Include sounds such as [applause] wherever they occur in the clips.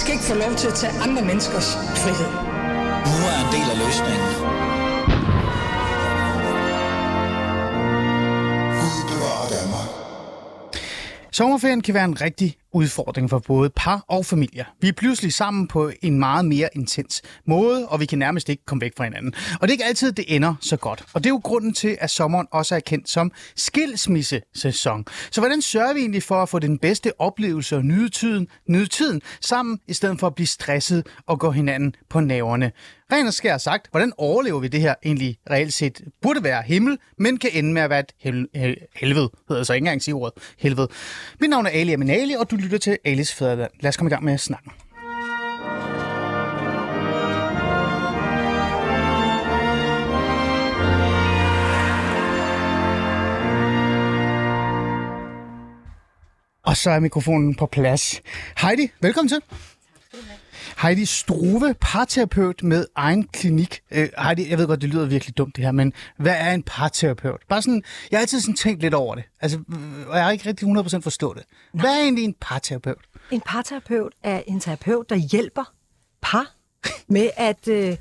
skal ikke få lov til at tage andre menneskers frihed. Nu er en del af løsningen. Sommerferien kan være en rigtig udfordring for både par og familier. Vi er pludselig sammen på en meget mere intens måde, og vi kan nærmest ikke komme væk fra hinanden. Og det er ikke altid, det ender så godt. Og det er jo grunden til, at sommeren også er kendt som skilsmissesæson. Så hvordan sørger vi egentlig for at få den bedste oplevelse og nyde tiden, nyde tiden sammen, i stedet for at blive stresset og gå hinanden på naverne? Ren og skær sagt, hvordan overlever vi det her egentlig reelt set? Burde være himmel, men kan ende med at være et hel- hel- helvede. Hedder så ikke engang sige ordet helvede. Mit navn er Ali Aminali, og du lytter til Alice Fæderland. Lad os komme i gang med snakken. Og så er mikrofonen på plads. Heidi, velkommen til. Heidi Struve, parterapeut med egen klinik. Øh, Heidi, jeg ved godt, det lyder virkelig dumt det her, men hvad er en parterapeut? Bare sådan, jeg har altid sådan tænkt lidt over det, altså, og jeg har ikke rigtig 100% forstået det. Hvad er egentlig en parterapeut? En parterapeut er en terapeut, der hjælper par med at øh,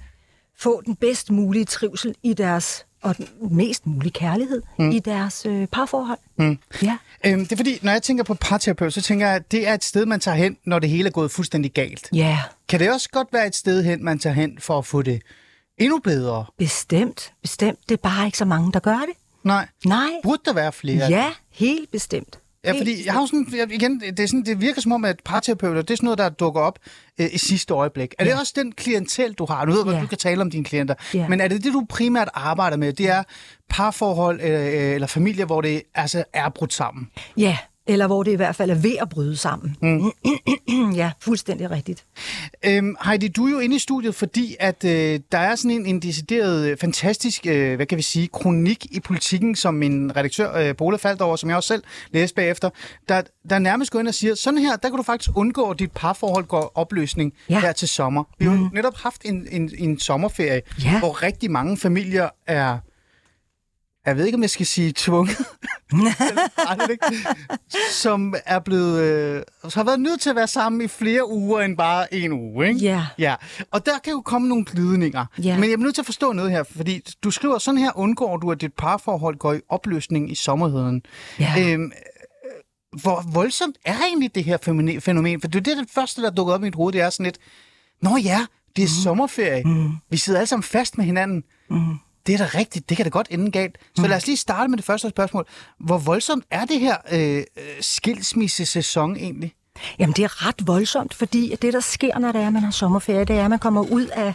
få den bedst mulige trivsel i deres og den mest mulige kærlighed mm. i deres øh, parforhold. Mm. Ja. Øhm, det er fordi, når jeg tænker på parterapeut, så tænker jeg, at det er et sted, man tager hen, når det hele er gået fuldstændig galt. Ja, Kan det også godt være et sted hen, man tager hen for at få det endnu bedre? bestemt. Bestemt. Det er bare ikke så mange, der gør det. Nej. Nej. Burde der være flere? Ja, helt bestemt. Ja, Helt fordi jeg har sådan, jeg, igen, det, er sådan, det virker som om, at parterapeuter, det er sådan noget, der dukker op øh, i sidste øjeblik. Er ja. det også den klientel, du har? Nu ved jeg, ja. Ja. du kan tale om dine klienter. Ja. Men er det det, du primært arbejder med? Det er parforhold øh, øh, eller familier, hvor det altså er brudt sammen? Ja, eller hvor det i hvert fald er ved at bryde sammen. Mm. [clears throat] ja, fuldstændig rigtigt. Øhm, Heidi, du er jo inde i studiet, fordi at øh, der er sådan en, en decideret øh, fantastisk, øh, hvad kan vi sige, kronik i politikken, som min redaktør, øh, Bola faldt over, som jeg også selv læste bagefter, der, der nærmest går ind og siger, sådan her, der kan du faktisk undgå, at dit parforhold går opløsning ja. Her til sommer. Vi har jo netop haft en, en, en sommerferie, Ja. hvor rigtig mange familier er jeg ved ikke, om jeg skal sige tvunget, [laughs] som er blevet, øh, har været nødt til at være sammen i flere uger end bare en uge. Ikke? Ja. ja. Og der kan jo komme nogle glidninger. Ja. Men jeg er nødt til at forstå noget her, fordi du skriver, sådan her undgår du, at dit parforhold går i opløsning i sommerheden. Ja. Øhm, øh, hvor voldsomt er egentlig det her fænomen? For det er det, det første, der dukker op i mit hoved, det er sådan lidt, Nå ja, det er mm. sommerferie. Mm. Vi sidder alle sammen fast med hinanden. Mm. Det er da rigtigt, det kan da godt ende galt. Så mm. lad os lige starte med det første spørgsmål. Hvor voldsomt er det her øh, øh, skilsmisse-sæson egentlig? Jamen, det er ret voldsomt, fordi det, der sker, når det er, man har sommerferie, det er, at man kommer ud af,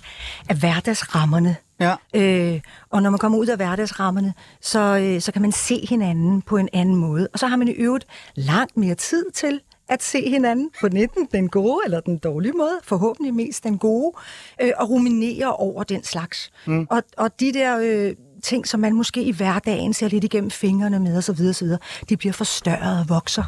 af hverdagsrammerne. Ja. Øh, og når man kommer ud af hverdagsrammerne, så, øh, så kan man se hinanden på en anden måde. Og så har man i øvrigt langt mere tid til at se hinanden på enten den gode eller den dårlige måde, forhåbentlig mest den gode, øh, og ruminere over den slags. Mm. Og, og de der øh, ting, som man måske i hverdagen ser lidt igennem fingrene med osv., osv., de bliver forstørret og vokser.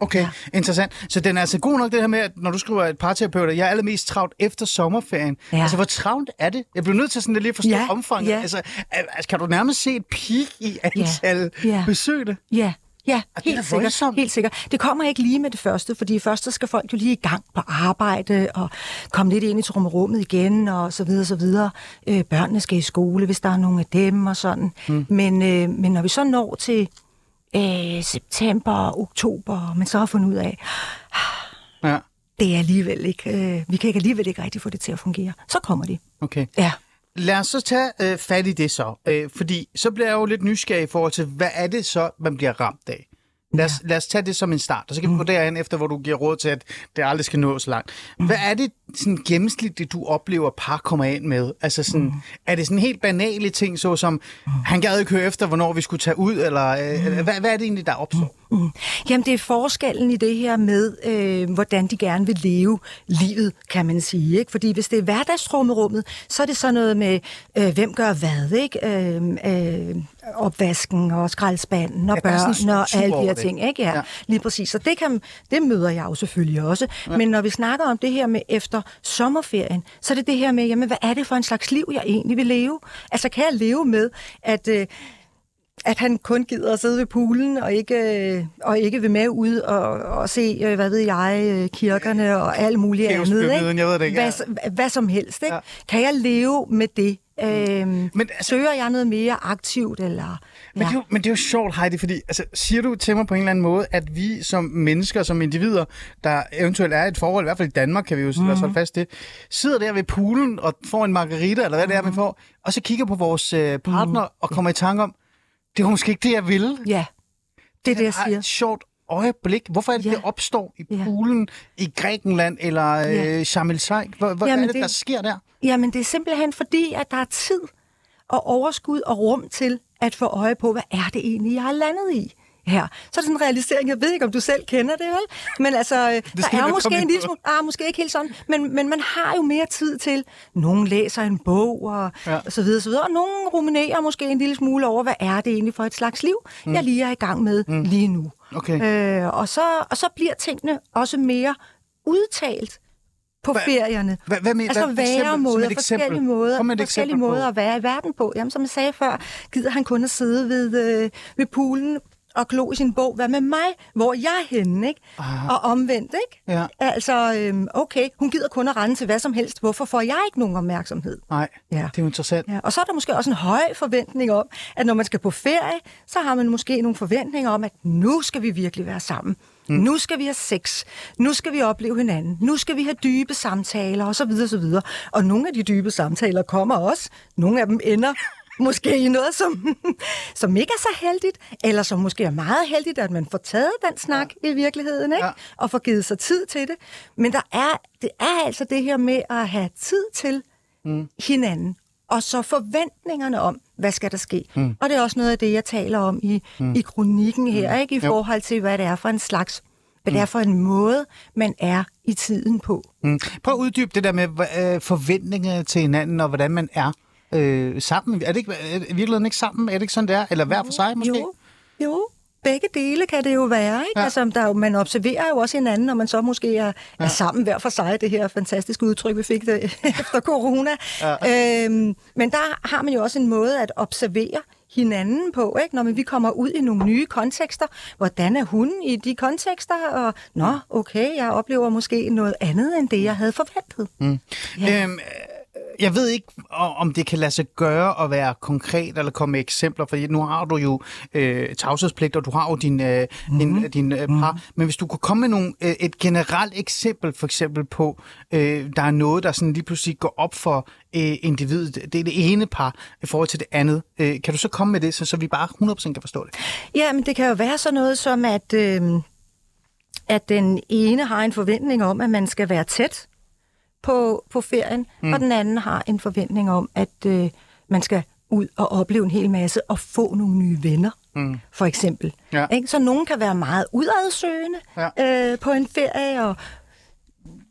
Okay, ja. interessant. Så den er altså god nok, det her med, at når du skriver et parterapeut, jeg er allermest travlt efter sommerferien. Ja. Altså, hvor travlt er det? Jeg bliver nødt til sådan lidt lige at forstå Ja, omfanget. ja. Altså, altså, kan du nærmest se et peak i antal Ja. besøgte? Ja, ja, Og helt sikkert, voldsomt. helt sikkert. Det kommer ikke lige med det første, fordi først så skal folk jo lige i gang på arbejde og komme lidt ind i trummerummet igen og så videre, så videre. Øh, børnene skal i skole, hvis der er nogle af dem og sådan. Mm. Men, øh, men når vi så når til øh, september og oktober, og man så har fundet ud af, Ja, det er alligevel ikke, øh, vi kan ikke alligevel ikke rigtig få det til at fungere, så kommer de. okay. Ja. Lad os så tage øh, fat i det så. Øh, fordi så bliver jeg jo lidt nysgerrig i forhold til, hvad er det så, man bliver ramt af? Lad os, lad os tage det som en start, og så kan vi gå derhen efter, hvor du giver råd til, at det aldrig skal nå så langt. Hvad er det sådan gennemsnitligt, du oplever, par kommer ind med? Altså sådan, er det sådan helt banale ting, såsom, han gad ikke høre efter, hvornår vi skulle tage ud, eller øh, hvad, hvad er det egentlig, der opstår? Mm. Jamen, det er forskellen i det her med, øh, hvordan de gerne vil leve livet, kan man sige. Ikke? Fordi hvis det er hverdagstrummerummet, så er det sådan noget med, øh, hvem gør hvad, ikke? Øh, øh, opvasken og skraldespanden og Ja, der er sådan en børn og alle de her det. ting. Ikke? Ja. ja. Lige præcis. Så det, kan, det møder jeg jo selvfølgelig også. Ja. Men når vi snakker om det her med efter sommerferien, så er det det her med, jamen, hvad er det for en slags liv, jeg egentlig vil leve? Altså, kan jeg leve med, at... Øh, at han kun gider at sidde ved poolen og ikke, øh, og ikke vil med ud og, og se, øh, hvad ved jeg, kirkerne og alt muligt andet. Ikke? jeg ved det ikke, Hvad, hvad som helst. Ikke? Ja. Kan jeg leve med det? Øhm, Men men, altså- søger jeg noget mere aktivt? Eller, Men, det er jo, men det er jo sjovt, Heidi, fordi altså, siger du til mig på en eller anden måde, at vi som mennesker, som individer, der eventuelt er i et forhold, i hvert fald i Danmark, kan vi jo mm. holde fast det, sidder der ved poolen og får en margarita, eller hvad det er, vi får, og så kigger på vores øh, partner mm. og kommer i tanke om, det var måske ikke det, jeg ville. Ja, det er det, jeg siger. et sjovt øjeblik. Hvorfor er det, Ja. det opstår i Ja. poolen i Grækenland eller øh, Ja. Sharm el hvor Jamen, er det, det- der sker der? Jamen, det er simpelthen fordi, at der er tid og overskud og rum til at få øje på, hvad er det egentlig, jeg har landet i her. Så er det sådan en realisering, jeg ved ikke, om du selv kender det, vel? Men altså, øh, der er måske en lille smule, ah, måske ikke helt sådan, men, men man har jo mere tid til, nogen læser en bog og, ja. og så videre, så videre, og nogen ruminerer måske en lille smule over, hvad er det egentlig for et slags liv, mm. jeg lige er i gang med mm. lige nu. Okay. Øh, og, så, og så bliver tingene også mere udtalt på Hvad- ferierne. hvad- hvad med- altså væremåder, et eksempel. forskellige måder, forskellige måder at være i verden på. Jamen, som jeg sagde før, gider han kun at sidde ved, øh, ved poolen og glo i sin bog, hvad med mig, hvor jeg er henne, ikke? Ah. Og omvendt, ikke? Ja. Altså, øhm, okay, hun gider kun at rende til hvad som helst. Hvorfor får jeg ikke nogen opmærksomhed? Nej, Ja. det er jo interessant. Ja, og så er der måske også en høj forventning om, at når man skal på ferie, så har man måske nogle forventninger om, at nu skal vi virkelig være sammen. Mm. Nu skal vi have sex. Nu skal vi opleve hinanden. Nu skal vi have dybe samtaler osv. osv. Og nogle af de dybe samtaler kommer også. Nogle af dem ender [laughs] måske i noget, som, [laughs] som ikke er så heldigt, eller som måske er meget heldigt, at man får taget den snak ja. i virkeligheden, ikke? Ja. og får givet sig tid til det. Men der er, det er altså det her med at have tid til mm. hinanden, og så forventningerne om, hvad skal der ske. Mm. Og det er også noget af det, jeg taler om i, mm. i kronikken her, ikke i Jo. forhold til, hvad det er for en slags, hvad det er for en måde, man er i tiden på. Mm. Prøv at uddybe det der med øh, forventninger til hinanden, og hvordan man er øh, sammen. Er det ikke, er det virkeligheden ikke sammen? Er det ikke sådan, det er? Eller hver for sig måske? Jo, jo. Begge dele kan det jo være. Ikke? Ja. Altså, der, er jo- man observerer jo også hinanden, når man så måske er, ja. er sammen hver for sig. Det her fantastiske udtryk, vi fik det, [laughs] efter corona. Ja. Øhm, men der har man jo også en måde at observere hinanden på, ikke? når vi kommer ud i nogle nye kontekster. Hvordan er hun i de kontekster? Og, Nå, okay, jeg oplever måske noget andet, end det, jeg havde forventet. Mm. Ja. Øhm, øh, jeg ved ikke, om det kan lade sig gøre at være konkret eller komme med eksempler, for nu har du jo øh, tavshedspligt, og du har jo din, øh, mm-hmm. din, din øh, par. Mm. Men hvis du kunne komme med nogle, øh, et generelt eksempel, for eksempel på, øh, der er noget, der sådan lige pludselig går op for øh, individet, det er det ene par i forhold til det andet. Øh, kan du så komme med det, så, så vi bare 100% kan forstå det? Ja, men det kan jo være sådan noget som, at, øh, at den ene har en forventning om, at man skal være tæt på, på ferien, mm. og den anden har en forventning om, at øh, man skal ud og opleve en hel masse og få nogle nye venner, mm. for eksempel. Ja. Ikke? Så nogen kan være meget udadsøgende Ja. øh, på en ferie, og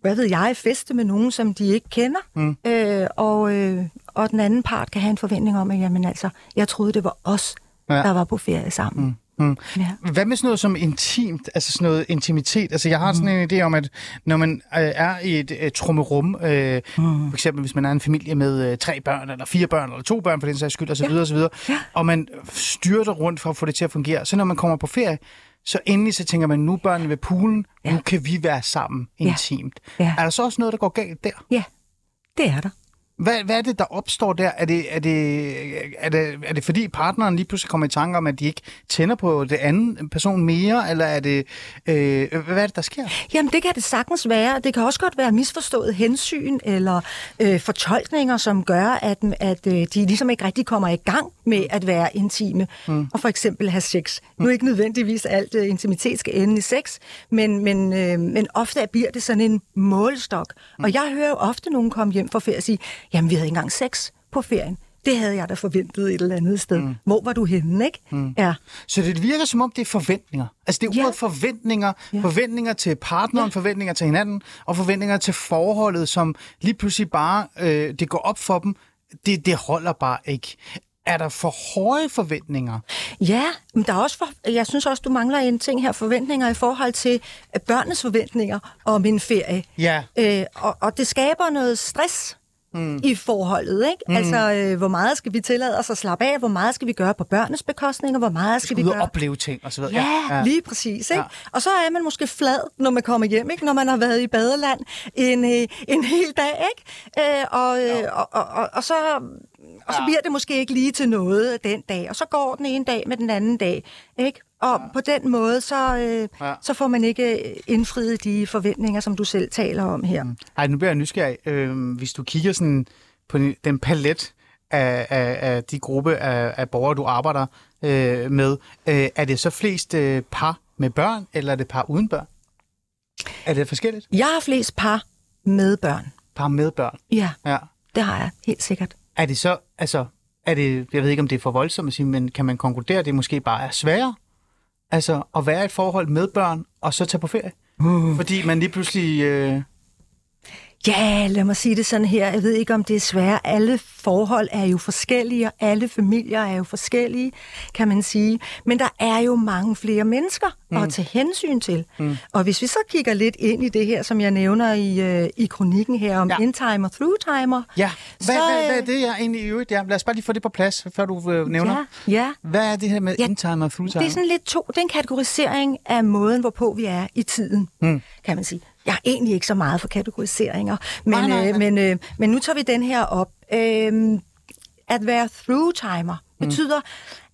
hvad ved jeg, feste med nogen, som de ikke kender. Mm. Øh, og, øh, og den anden part kan have en forventning om, at jamen, altså, jeg troede, det var os, Ja. der var på ferie sammen. Mm. Mm. Ja. Hvad med sådan noget som intimt, altså sådan noget intimitet? Altså jeg har sådan en idé om, at når man øh, er i et øh, trummerum, øh, mm. for eksempel hvis man er en familie med øh, tre børn, eller fire børn, eller to børn for den sags skyld, osv., ja. osv., Ja. og man styrter rundt for at få det til at fungere, så når man kommer på ferie, så endelig så tænker man, nu børnene ved poolen. Ja. nu kan vi være sammen Ja. intimt. Ja. Er der så også noget, der går galt der? Ja, det er der. Hvad, hvad er det, der opstår der? Er det, er, det, er, det, er det fordi partneren lige pludselig kommer i tanke om, at de ikke tænder på det anden person mere, eller er det, øh, hvad er det, der sker? Jamen, det kan det sagtens være. Det kan også godt være misforstået hensyn eller øh, fortolkninger, som gør, at, at øh, de ligesom ikke rigtig kommer i gang med at være intime mm. og for eksempel have sex. Nu er ikke nødvendigvis alt øh, intimitet skal ende i sex, men, men, øh, men ofte bliver det sådan en målestok. Mm. Og jeg hører jo ofte nogen komme hjem fra ferie og sige, jamen, vi havde ikke engang sex på ferien. Det havde jeg da forventet et eller andet sted. Mm. Hvor var du henne, ikke? Mm. Ja. Så det virker som om, det er forventninger. Altså det er Ja. ordet forventninger. Ja. Forventninger til partneren, ja. forventninger til hinanden, og forventninger til forholdet, som lige pludselig bare, øh, det går op for dem. Det, det holder bare ikke. Er der for høje forventninger? Ja, men der er også for, jeg synes også, du mangler en ting her, forventninger i forhold til øh, børnenes forventninger om en ferie. Ja. Øh, og, og det skaber noget stress mm. i forholdet. Ikke? Mm. Altså, øh, hvor meget skal vi tillade os at slappe af? Hvor meget skal vi gøre på børnenes bekostning? Og hvor meget skal, skal vi gøre... opleve ting og så videre. Ja, ja, lige præcis. Ikke? Ja. Og så er man måske flad, når man kommer hjem, ikke? når man har været i badeland en, øh, en hel dag. Ikke? Øh, og, øh, og, og, og, og så og så bliver det måske ikke lige til noget den dag, og så går den ene dag med den anden dag. Ikke? Og ja. på den måde, så, øh, ja. så får man ikke indfriet de forventninger, som du selv taler om her. Mm. Ej, nu bliver jeg nysgerrig. Øh, hvis du kigger sådan på den palet af, af, af de gruppe af, af borgere, du arbejder øh, med, øh, er det så flest øh, par med børn, eller er det par uden børn? Er det forskelligt? Jeg har flest par med børn. Par med børn? Ja, ja. det har jeg helt sikkert. Er det så, altså, er det, jeg ved ikke, om det er for voldsomt at sige, men kan man konkludere, at det måske bare er sværere altså, at være i et forhold med børn, og så tage på ferie? Uh. Fordi man lige pludselig... Øh... Ja, lad mig sige det sådan her. Jeg ved ikke, om det er svært. Alle forhold er jo forskellige, og alle familier er jo forskellige, kan man sige. Men der er jo mange flere mennesker mm. at tage hensyn til. Mm. Og hvis vi så kigger lidt ind i det her, som jeg nævner i, øh, i kronikken her om ja. in-timer, through-timer. Ja, hvad, så, hvad, hvad er det jeg egentlig i øvrigt? Ja, lad os bare lige få det på plads, før du øh, nævner. Ja, ja. Hvad er det her med ja, in-timer og through-timer? Det er sådan lidt to. Det er en kategorisering af måden, hvorpå vi er i tiden, mm. kan man sige. Jeg er egentlig ikke så meget for kategoriseringer, men, nej, nej, nej. Øh, men, øh, men nu tager vi den her op. Øh, at være through-timer mm. betyder,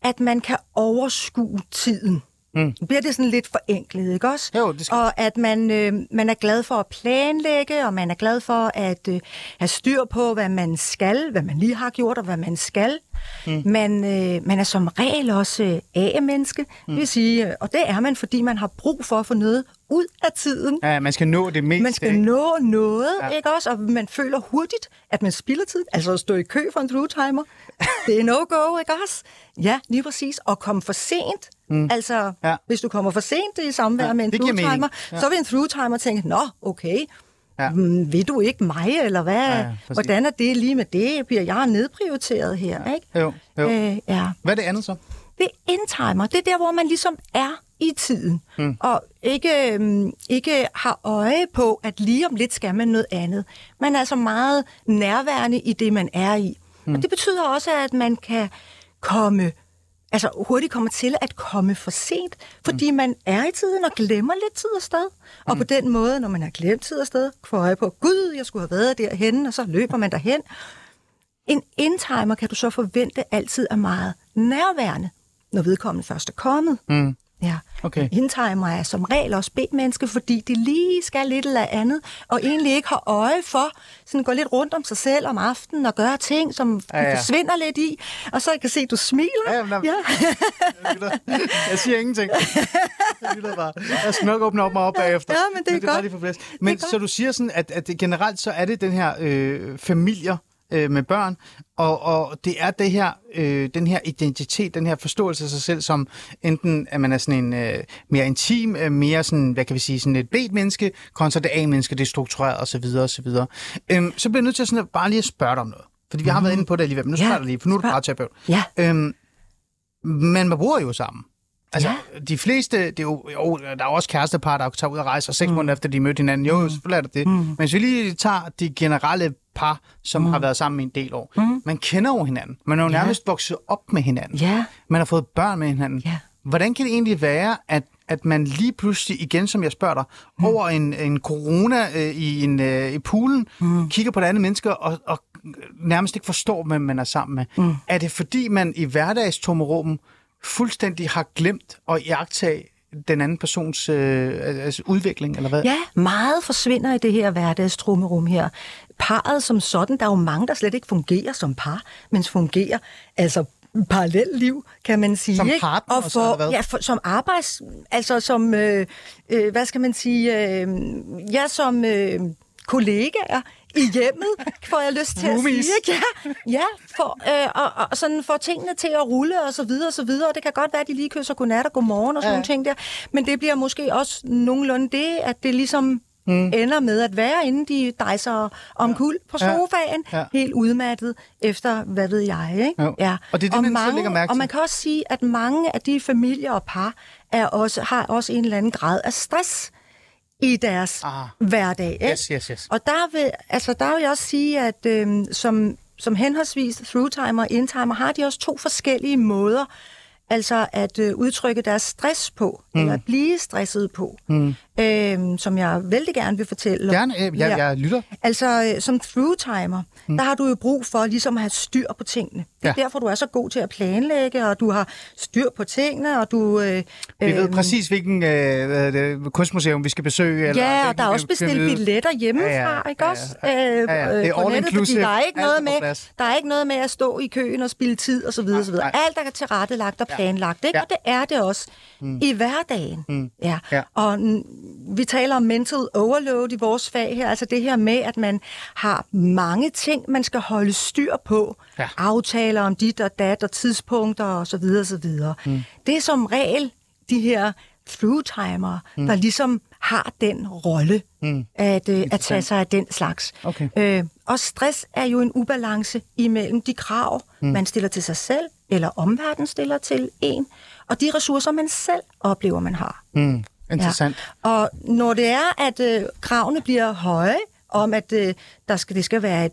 at man kan overskue tiden. Mm. Bliver det sådan lidt forenklet, ikke også? Jo, det skal. Og at man, øh, man er glad for at planlægge, og man er glad for at øh, have styr på, hvad man skal, hvad man lige har gjort, og hvad man skal. Mm. Man, øh, man er som regel også øh, A-menneske, mm. vil sige, øh, og det er man, fordi man har brug for at få noget ud af tiden. Ja, man skal nå det mest. Man skal nå noget, ja. ikke også? Og man føler hurtigt, at man spilder tid. Altså at stå i kø for en through-timer, [laughs] det er no-go, ikke også? Ja, lige præcis. Og komme for sent. Mm. Altså, ja. hvis du kommer for sent i samvær ja, med en through-timer, ja. så vil en through-timer tænke, nå, okay, Ja. Mm, vil du ikke mig, eller hvad? Ja, ja, Hvordan er det lige med det? Bliver jeg nedprioriteret her? Ja. Ikke? Jo, jo. Øh, ja. Hvad er det andet så? Det er indtimer. Det er der, hvor man ligesom er i tiden, mm. og ikke, øhm, ikke har øje på, at lige om lidt skal man noget andet. Man er altså meget nærværende i det, man er i. Mm. Og det betyder også, at man kan komme altså hurtigt kommer til at komme for sent, fordi mm. man er i tiden og glemmer lidt tid og sted. Og mm. på den måde, når man har glemt tid og sted, får øje på, gud, jeg skulle have været derhen, og så løber man derhen. En indtimer kan du så forvente altid er meget nærværende, når vedkommende først er kommet. Mm. Ja. Okay. Indtimer er som regel også B-menneske, fordi de lige skal lidt eller andet, og egentlig ikke har øje for, sådan gå lidt rundt om sig selv om aftenen og gøre ting, som ja, ja. forsvinder lidt i. Og så kan se, at du smiler. Ja, jamen, ja. jeg, jeg siger ingenting. Jeg bare. Jeg skal nok åbne op mig op bagefter. Ja, men det er, men det er godt. Men så du siger sådan, at, at generelt så er det den her øh, familier, øh, med børn, og, og det er det her, øh, den her identitet, den her forståelse af sig selv som enten, at man er sådan en øh, mere intim, øh, mere sådan, hvad kan vi sige, sådan et B-menneske, kontra det A-menneske, det er struktureret osv. osv. Øhm, så bliver jeg nødt til sådan at bare lige at spørge dig om noget. Fordi vi har mm. været inde på det alligevel, men nu spørger jeg lige, for nu er du bare terapeut. Ja. Øhm, men man bor jo sammen. Altså, ja. de fleste, det er jo, jo, der er også kærestepar, der tager ud og rejse, og seks mm. måneder efter de mødte hinanden, jo, mm. selvfølgelig er det det. Mm. Men hvis vi lige tager de generelle par, som mm. har været sammen i en del år, mm. man kender jo hinanden. Man er jo ja. nærmest vokset op med hinanden. Ja. Man har fået børn med hinanden. Ja. Hvordan kan det egentlig være, at, at man lige pludselig, igen som jeg spørger dig, mm. over en, en corona øh, i, en, øh, i poolen, mm. kigger på det andet menneske og, og nærmest ikke forstår, hvem man er sammen med? Mm. Er det fordi, man i hverdagstommerummet fuldstændig har glemt at iagtage den anden persons øh, altså udvikling, eller hvad? Ja, meget forsvinder i det her hverdagstrummerum her. Parret som sådan, der er jo mange, der slet ikke fungerer som par, men fungerer altså parallelliv, kan man sige. Som partner, og for, hvad? Ja, for, som arbejds... Altså som, øh, øh, hvad skal man sige, øh, ja, som øh, kollegaer i hjemmet, får jeg lyst til Roomies. at sige. Ja, ja for, øh, og, og sådan får tingene til at rulle og så videre og så videre. Og det kan godt være, at de lige kysser godnat og godmorgen og sådan ja. nogle ting der. Men det bliver måske også nogenlunde det, at det ligesom mm. ender med at være, inden de dejser omkuld ja. på sofaen, ja. Ja. helt udmattet efter, hvad ved jeg. Ikke? Jo. Ja. Og det er det, og man mange, lægger mærke til. Og man kan også sige, at mange af de familier og par er også, har også en eller anden grad af stress i deres Ah. hverdag. Ikke? Yes, yes, yes. Og der vil, altså, der vil jeg også sige, at øh, som, som henholdsvis through-timer og in-timer, har de også to forskellige måder altså at øh, udtrykke deres stress på, mm. eller at blive stresset på, mm. Øh, som jeg vældig gerne vil fortælle. om. Gerne, øh, jeg, jeg lytter. Altså, øh, som through-timer, mm. der har du jo brug for ligesom at have styr på tingene. Det er Ja. derfor, du er så god til at planlægge, og du har styr på tingene, og du... Øh, Vi ved øhm, præcis, hvilken øh, kunstmuseum vi skal besøge. Eller Ja, og der er også bestilt billetter hjemmefra, Ja, ja, ikke ja, også? ja, ja. Øh, Ja, ja, det er all nettet, inclusive. Der er, ikke noget med, der er ikke noget med at stå i køen og spille tid og så videre, og så videre. nej. Alt er tilrettelagt og planlagt, ikke? Ja. Og det er det også mm. i hverdagen. Mm. Ja. Ja. Og vi taler om mental overload i vores fag her, altså det her med, at man har mange ting, man skal holde styr på. Ja. Aftaler om dit og dat og tidspunkter og så videre, så videre. Mm. Det er som regel de her through-timer, mm. der ligesom har den rolle mm. at, øh, at tage sig af den slags. Okay. Øh, og stress er jo en ubalance imellem de krav, mm. man stiller til sig selv, eller omverdenen stiller til en, og de ressourcer, man selv oplever, man har. Mm, interessant. Ja. Og når det er, at øh, kravene bliver høje, om at øh, der skal, det skal være et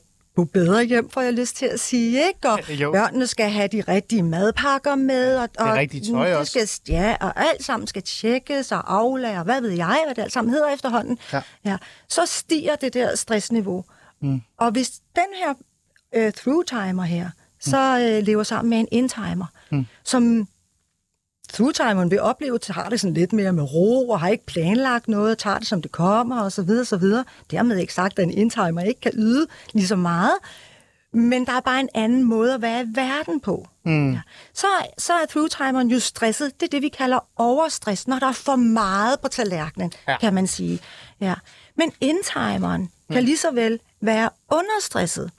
bedre hjem, får jeg lyst til at sige, ikke? Og jo. børnene skal have de rigtige madpakker med, og, og rigtige tøj det også. Skal, ja, og alt sammen skal tjekkes og aflære, hvad ved jeg, hvad det alt sammen hedder efterhånden. Ja. Ja, så stiger det der stressniveau. Mm. Og hvis den her øh, through-timer her, så øh, lever sammen med en in-timer, mm. som through-timeren vil opleve, at har det sådan lidt mere med ro, og har ikke planlagt noget, tager det som det kommer, og så videre, så videre. Dermed ikke sagt, at en in-timer ikke kan yde lige så meget, men der er bare en anden måde at være i verden på. Mm. Ja. Så, så er through-timeren jo stresset. Det er det, vi kalder overstress, når der er for meget på tallerkenen, Ja. kan man sige. Ja. Men in-timeren mm. kan lige så vel være understresset.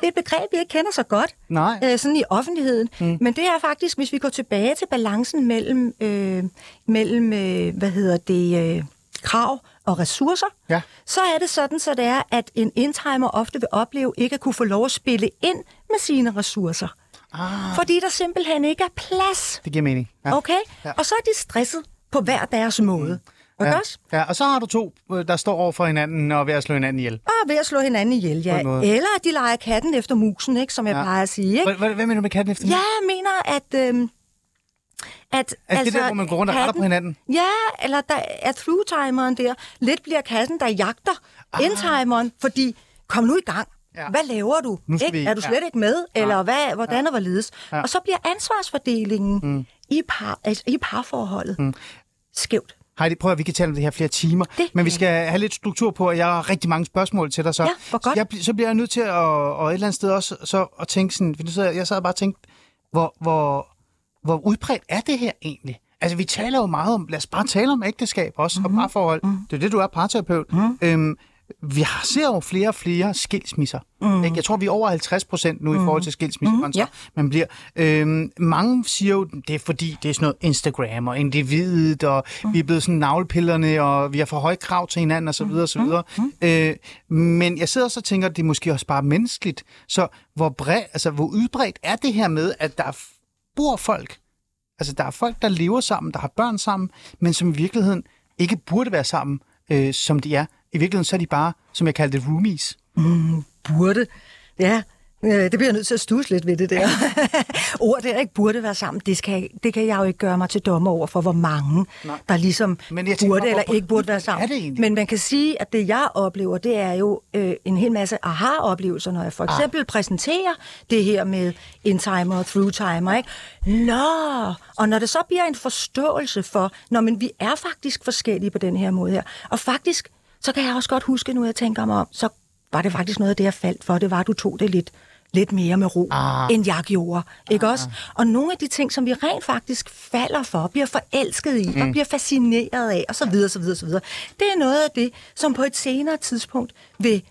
Det er et begreb, vi ikke kender så godt Nej. øh, sådan i offentligheden. Mm. Men det er faktisk, hvis vi går tilbage til balancen mellem, øh, mellem øh, hvad hedder det, øh, krav og ressourcer, Ja. så er det sådan, så det er, at en indtimer ofte vil opleve ikke at kunne få lov at spille ind med sine ressourcer. Ah, Fordi der simpelthen ikke er plads. det giver mening. Ja. Okay? Ja. Og så er de stresset på hver deres måde. Okay? Ja. også? ja, og så har du to, øh, der står over for hinanden og er ved at slå hinanden ihjel. Og ved at slå hinanden ihjel, ja. Eller at de leger katten efter musen, ikke, som jeg Ja. ja. plejer at sige. Ikke? Hvad, hvad, mener du med katten efter Ja, jeg mener, at... Øhm, at Altså, det der, hvor man går rundt og retter på hinanden? Ja, eller der er through-timeren der. Lidt bliver katten, der jagter ah. indtimeren, fordi kom nu i gang. Ja. Ja. Hvad laver du? Ikke? vi- Er du slet ja. ikke med? Eller hvad, hvordan og hvorledes? Ja. Og så bliver ansvarsfordelingen mm. i, par, altså, i parforholdet mm. skævt. Heidi, prøv at vi kan tale om det her flere timer, Det men vi skal have lidt struktur på, og jeg har rigtig mange spørgsmål til dig. Så, Ja, hvor godt. så, jeg, så bliver jeg nødt til at, og et eller andet sted også så, at tænke sådan, for jeg sad bare og tænkte, hvor, hvor, hvor udbredt er det her egentlig? Altså, vi taler jo meget om, lad os bare tale om ægteskab også, mm-hmm. og parforhold. Mm. Det er det, du er parterapeut. Mm. Øhm, vi har, ser jo flere og flere skilsmisser. Mm. Ikke? Jeg tror, vi er over 50 procent nu mm. i forhold til skilsmisser, mm. ja. man bliver. Øhm, mange siger jo, det er fordi, det er sådan noget Instagram og individet, og mm. vi er blevet sådan navlepillerne, og vi har for høje krav til hinanden, osv. osv. Mm. Øh, men jeg sidder også og tænker, at det er måske også bare menneskeligt. Så hvor, bred, altså, hvor udbredt er det her med, at der bor folk, altså der er folk, der lever sammen, der har børn sammen, men som i virkeligheden ikke burde være sammen, øh, som de er. I virkeligheden så er de bare, som jeg kalder det, roomies. Burde. Ja, øh, det bliver jeg nødt til at stusse lidt ved det der. [laughs] Ord der ikke burde være sammen, det, skal, det kan jeg jo ikke gøre mig til dommer over for, hvor mange, Nej. der ligesom Men jeg tænker burde bare, eller ikke burde være sammen. er det egentlig? Men man kan sige, at det jeg oplever, det er jo øh, en hel masse aha-oplevelser, når jeg for eksempel ah. præsenterer det her med in-timer og through-timer. Ikke? Nå, og når det så bliver en forståelse for, når men vi er faktisk forskellige på den her måde her, og faktisk, så kan jeg også godt huske, nu jeg tænker mig om, så var det faktisk noget af det, jeg faldt for, det var, at du tog det lidt, lidt mere med ro, Ah. end jeg gjorde. Ikke ah. også? Og nogle af de ting, som vi rent faktisk falder for, bliver forelsket i, mm. og bliver fascineret af, og så videre, så videre, så videre. Det er noget af det, som på et senere tidspunkt vil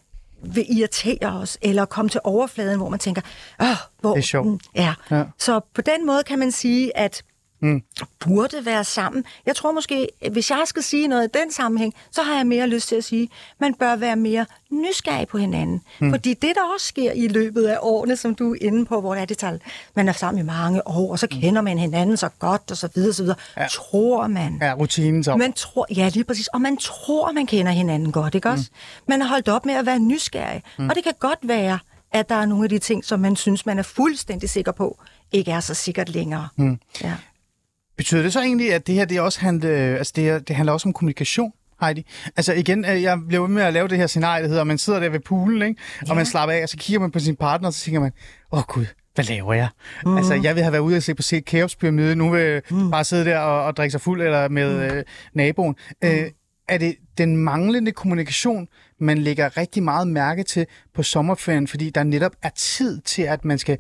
vil irritere os, eller komme til overfladen, hvor man tænker, Åh, hvor... Det er sjovt. mm. Ja. ja. Så på den måde kan man sige, at mm. burde være sammen. Jeg tror måske, hvis jeg skal sige noget i den sammenhæng, så har jeg mere lyst til at sige, at man bør være mere nysgerrig på hinanden. Mm. Fordi det, der også sker i løbet af årene, som du er inde på, hvor det er det tal, man er sammen i mange år, og så mm. kender man hinanden så godt, og så videre, så videre. Ja. Tror man. Ja, rutinen så. Man tror, ja, lige præcis. Og man tror, man kender hinanden godt, ikke også? Mm. Man har holdt op med at være nysgerrig. Mm. Og det kan godt være, at der er nogle af de ting, som man synes, man er fuldstændig sikker på, ikke er så sikkert længere. Mm. Ja. Betyder det så egentlig, at det her det også handler, altså det, det handler også om kommunikation? Heidi. Altså igen, øh, jeg blev med at lave det her scenarie, der hedder, man sidder der ved poolen, ikke? og man slapper af, og så kigger man på sin partner, og så tænker man, åh oh, gud, hvad laver jeg? Mm. Altså, jeg vil have været ude og se på se Kaospyramide, nu vil mm. bare sidde der og, og drikke sig fuld, eller med mm. øh, naboen. Mm. Øh, er det den manglende kommunikation, man lægger rigtig meget mærke til på sommerferien, fordi der netop er tid til, at man skal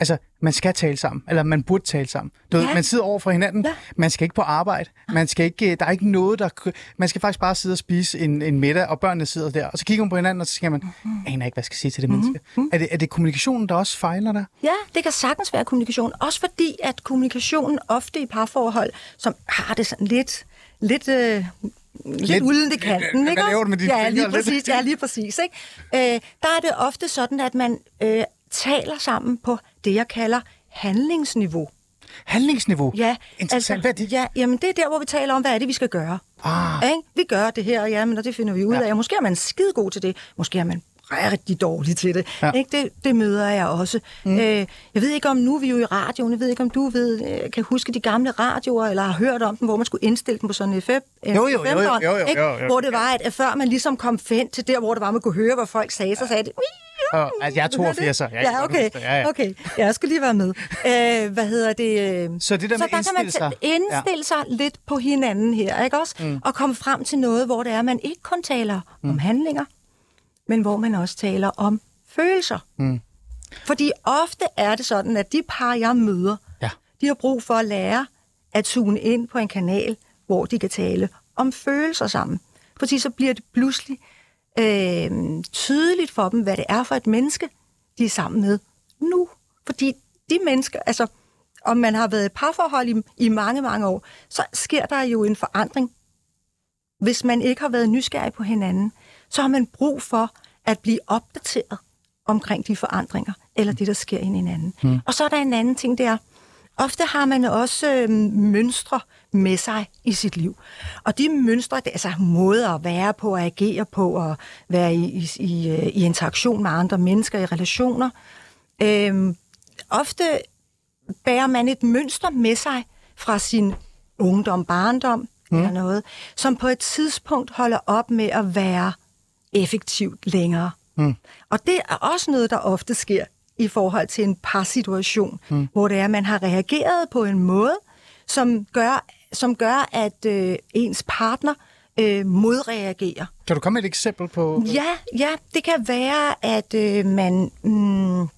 Altså, man skal tale sammen, eller man burde tale sammen. Du ja. ved, man sidder over for hinanden, ja. man skal ikke på arbejde, man skal ikke, der er ikke noget, der... Man skal faktisk bare sidde og spise en, en middag, og børnene sidder der, og så kigger man på hinanden, og så siger man, mm-hmm. aner ikke, hvad jeg skal sige til det mm-hmm. menneske. Mm-hmm. Er, det, er det kommunikationen, der også fejler der? Ja, det kan sagtens være kommunikation. Også fordi, at kommunikationen ofte i parforhold, som har det sådan lidt... lidt øh, lidt, lidt uden det kanten, ikke Hvad med ja, lige præcis, ja, lige præcis. Ikke? Øh, der er det ofte sådan, at man øh, taler sammen på det, jeg kalder handlingsniveau. Handlingsniveau? Ja. Interessant. Altså, hvad er det? Ja, jamen det er der, hvor vi taler om, hvad er det, vi skal gøre. Ah. Ikke? Vi gør det her, ja, men det finder vi ud ja. af. Måske er man skide god til det. Måske er man rigtig dårlig til det. Ja. Ikke? det. Det møder jeg også. Mm. Øh, jeg ved ikke om, nu er vi jo i radioen, jeg ved ikke om du ved, øh, kan huske de gamle radioer, eller har hørt om dem, hvor man skulle indstille dem på sådan en fem, jo, jo, jo, jo, jo, jo, jo, jo. Hvor det var, at før man ligesom kom hen til der, hvor det var, man kunne høre, hvad folk sagde, så sagde det, Oh, altså, jeg er 82, jeg ja, okay. Ja, ja. okay. Jeg skal lige være med. Uh, hvad hedder det? Så det der så med der kan man sig. indstille sig ja. lidt på hinanden her, ikke også? Mm. Og komme frem til noget, hvor det er, at man ikke kun taler mm. om handlinger, men hvor man også taler om følelser. Mm. Fordi ofte er det sådan, at de par, jeg møder, ja. de har brug for at lære at tune ind på en kanal, hvor de kan tale om følelser sammen. Fordi så bliver det pludselig øh, tydeligt for dem, hvad det er for et menneske, de er sammen med nu. Fordi de mennesker, altså om man har været i parforhold i, i mange, mange år, så sker der jo en forandring. Hvis man ikke har været nysgerrig på hinanden, så har man brug for at blive opdateret omkring de forandringer, eller det, der sker i hinanden. Hmm. Og så er der en anden ting, det er, ofte har man også øh, mønstre med sig i sit liv. Og de mønstre, det altså måder at være på, at agere på, og være i, i, i, øh, i interaktion med andre mennesker, i relationer. Øh, ofte bærer man et mønster med sig fra sin ungdom, barndom, mm. eller noget, som på et tidspunkt holder op med at være effektivt længere. Mm. Og det er også noget, der ofte sker i forhold til en par-situation, mm. hvor det er, at man har reageret på en måde, som gør, som gør at øh, ens partner øh, modreagerer. Kan du komme med et eksempel på? Ja, ja det kan være, at øh, man mm,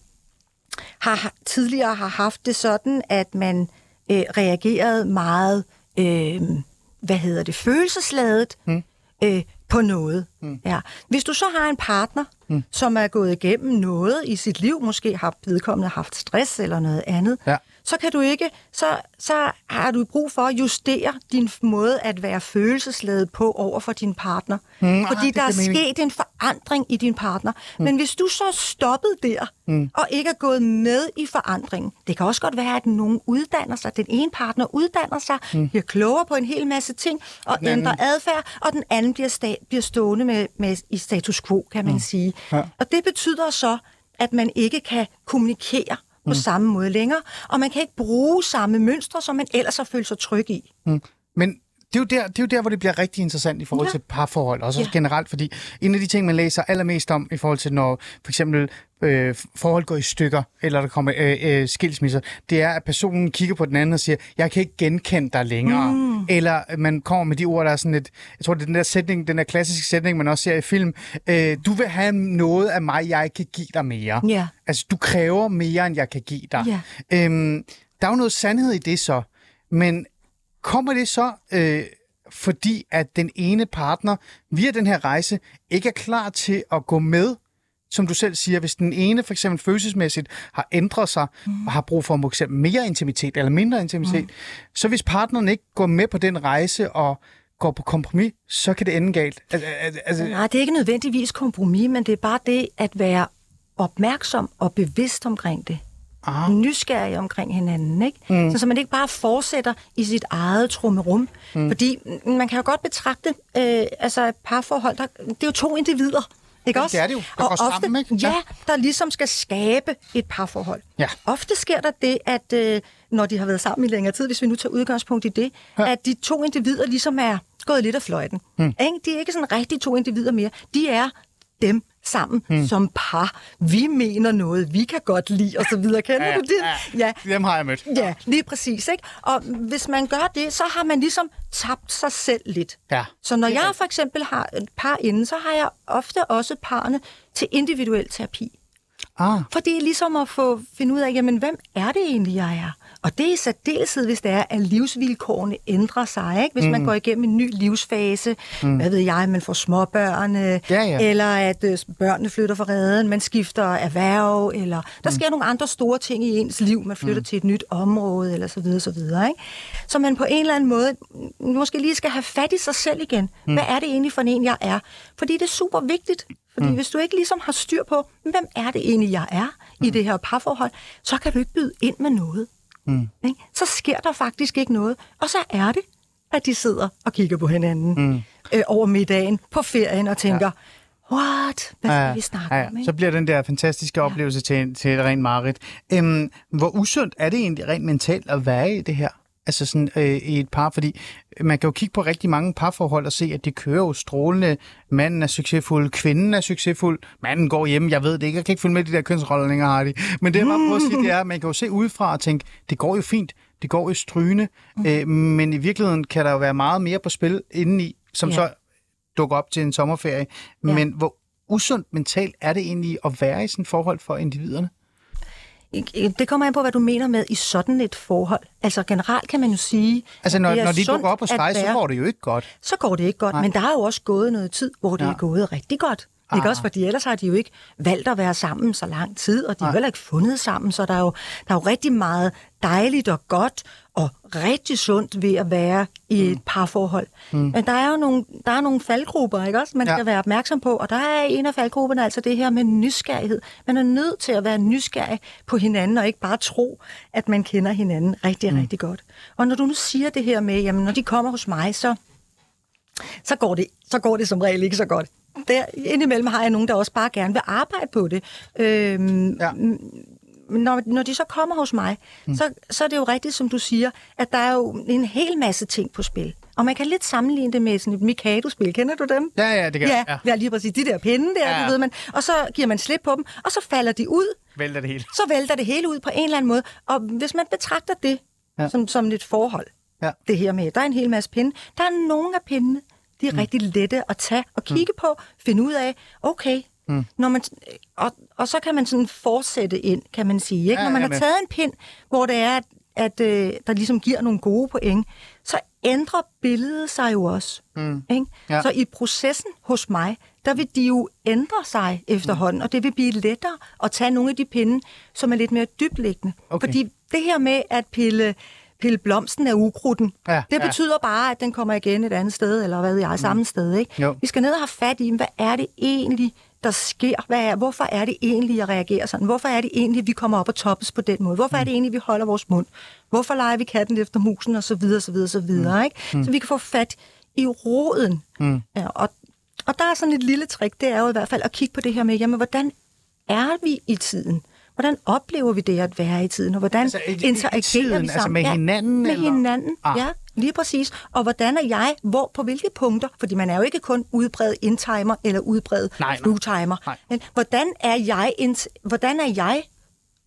har tidligere har haft det sådan, at man øh, reagerede meget, øh, hvad hedder det, følelsesladet mm. øh, på noget. Mm. Ja. Hvis du så har en partner, mm. som er gået igennem noget i sit liv, måske har vedkommende haft stress eller noget andet, ja så kan du ikke, så, så har du brug for at justere din måde at være følelsesladet på over for din partner. Mm, Fordi ah, der er sket en forandring i din partner. Mm. Men hvis du så er stoppet der, mm. og ikke er gået med i forandringen, det kan også godt være, at nogen uddanner sig, den ene partner uddanner sig, mm. bliver klogere på en hel masse ting, og den ændrer adfærd, og den anden bliver, sta- bliver stående med, med i status quo, kan man mm. sige. Ja. Og det betyder så, at man ikke kan kommunikere på mm. samme måde længere, og man kan ikke bruge samme mønstre, som man ellers har følt sig tryg i. Mm. Men det er, jo der, det er jo der, hvor det bliver rigtig interessant i forhold ja. til parforhold, også ja. generelt, fordi en af de ting, man læser allermest om i forhold til, når for eksempel øh, forhold går i stykker, eller der kommer øh, øh, skilsmisser, det er, at personen kigger på den anden og siger, jeg kan ikke genkende dig længere. Mm. Eller man kommer med de ord, der er sådan et, jeg tror, det er den der sætning, den der klassiske sætning, man også ser i film, øh, du vil have noget af mig, jeg kan give dig mere. Yeah. Altså, du kræver mere, end jeg kan give dig. Yeah. Øhm, der er jo noget sandhed i det så, men kommer det så... Øh, fordi at den ene partner via den her rejse ikke er klar til at gå med som du selv siger, hvis den ene for eksempel følelsesmæssigt har ændret sig mm. og har brug for for eksempel mere intimitet eller mindre intimitet, mm. så hvis partneren ikke går med på den rejse og går på kompromis, så kan det ende galt. Altså, altså... Nej, det er ikke nødvendigvis kompromis, men det er bare det at være opmærksom og bevidst omkring det. Ah. Nysgerrig omkring hinanden, ikke? Mm. Så, så man ikke bare fortsætter i sit eget trummerum. Mm. Fordi man kan jo godt betragte, øh, altså et parforhold, der, det er jo to individer. Ikke også? Det er det jo. Der og ofte, sammen, ikke? Ja. ja, der ligesom skal skabe et parforhold. Ja. Ofte sker der det, at øh, når de har været sammen i længere tid, hvis vi nu tager udgangspunkt i det, ja. at de to individer ligesom er gået lidt af fløjten. Mm. Ikke? De er ikke sådan rigtig to individer mere. De er dem sammen hmm. som par. Vi mener noget, vi kan godt lide, og så videre. Kender ja, du det? Ja. ja. Dem har jeg mødt. Ja, lige præcis. Ikke? Og hvis man gør det, så har man ligesom tabt sig selv lidt. Ja. Så når jeg for eksempel har et par inden, så har jeg ofte også parne til individuel terapi. Ah. For det er ligesom at få finde ud af, jamen, hvem er det egentlig, jeg er? Og det er i særdeleshed, hvis det er, at livsvilkårene ændrer sig. Ikke? Hvis mm. man går igennem en ny livsfase, mm. hvad ved jeg, man får småbørn, ja, ja. eller at øh, børnene flytter fra redden, man skifter erhverv, eller der mm. sker nogle andre store ting i ens liv, man flytter mm. til et nyt område, eller så videre, så videre. Ikke? Så man på en eller anden måde måske lige skal have fat i sig selv igen. Mm. Hvad er det egentlig for en, jeg er? Fordi det er super vigtigt. Fordi mm. hvis du ikke ligesom har styr på, hvem er det egentlig, jeg er i mm. det her parforhold, så kan du ikke byde ind med noget. Mm. Ikke? Så sker der faktisk ikke noget. Og så er det, at de sidder og kigger på hinanden mm. øh, over middagen på ferien og tænker, ja. what? Hvad skal ja, vi snakke ja, om? Ikke? Så bliver den der fantastiske ja. oplevelse til, til et rent mareridt. Øhm, hvor usundt er det egentlig rent mentalt at være i det her? Altså sådan øh, i et par, fordi man kan jo kigge på rigtig mange parforhold og se, at de kører jo strålende. Manden er succesfuld, kvinden er succesfuld, manden går hjem, jeg ved det ikke, jeg kan ikke følge med de der kønsroller længere, Hardy. Men det, jeg bare prøver at sige, det er, at man kan jo se udefra og tænke, det går jo fint, det går jo strygende, mm. øh, men i virkeligheden kan der jo være meget mere på spil indeni, som ja. så dukker op til en sommerferie. Ja. Men hvor usundt mentalt er det egentlig at være i sådan et forhold for individerne? Det kommer an på, hvad du mener med i sådan et forhold. Altså generelt kan man jo sige... Altså når, når de dukker op hos dig, så går det jo ikke godt. Så går det ikke godt, Nej. men der er jo også gået noget tid, hvor det ja. er gået rigtig godt. Ah. Ikke også, fordi ellers har de jo ikke valgt at være sammen så lang tid, og de har heller ikke fundet sammen, så der er, jo, der er jo rigtig meget dejligt og godt og rigtig sundt ved at være i et mm. parforhold. Mm. Men der er jo nogle, der er nogle faldgrupper, ikke også, man ja. skal være opmærksom på, og der er en af faldgrupperne altså det her med nysgerrighed. Man er nødt til at være nysgerrig på hinanden, og ikke bare tro, at man kender hinanden rigtig, mm. rigtig godt. Og når du nu siger det her med, jamen når de kommer hos mig, så, så, går det, så går det som regel ikke så godt der indimellem har jeg nogen, der også bare gerne vil arbejde på det. Øhm, ja. når, når de så kommer hos mig, mm. så, så er det jo rigtigt, som du siger, at der er jo en hel masse ting på spil. Og man kan lidt sammenligne det med sådan et Mikado-spil. Kender du dem? Ja, ja, det kan ja, ja. lige præcis. De der pinde der, ja. det ved man. Og så giver man slip på dem, og så falder de ud. Vælter det hele. Så vælter det hele ud på en eller anden måde. Og hvis man betragter det ja. som, som et forhold, ja. det her med, der er en hel masse pinde. Der er nogle af pindene, de er mm. rigtig lette at tage og kigge mm. på, finde ud af, okay, mm. når man, og, og så kan man sådan fortsætte ind, kan man sige. Ikke? Ja, når man har taget en pind, hvor det er, at, at øh, der ligesom giver nogle gode point, så ændrer billedet sig jo også. Mm. Ikke? Ja. Så i processen hos mig, der vil de jo ændre sig efterhånden, mm. og det vil blive lettere at tage nogle af de pinde, som er lidt mere dybliggende. Okay. Fordi det her med at pille pille blomsten af ukrudten. Ja, det betyder ja. bare, at den kommer igen et andet sted, eller hvad ved jeg, samme mm. sted. Ikke? Jo. Vi skal ned og have fat i, hvad er det egentlig, der sker? Hvad er, hvorfor er det egentlig, jeg reagerer sådan? Hvorfor er det egentlig, vi kommer op og toppes på den måde? Hvorfor mm. er det egentlig, vi holder vores mund? Hvorfor leger vi katten efter musen? Og så videre, så videre, så videre. Mm. Ikke? Mm. Så vi kan få fat i roden. Mm. Ja, og, og der er sådan et lille trick, det er jo i hvert fald at kigge på det her med, jamen, hvordan er vi i tiden? Hvordan oplever vi det at være i tiden, og hvordan altså, i, interagerer i tiden, vi altså sammen? Altså med hinanden? Ja, med eller? hinanden, ah. ja. Lige præcis. Og hvordan er jeg, hvor på hvilke punkter, fordi man er jo ikke kun udbredt indtimer eller udbredt flugtimer. Men hvordan er jeg, hvordan er jeg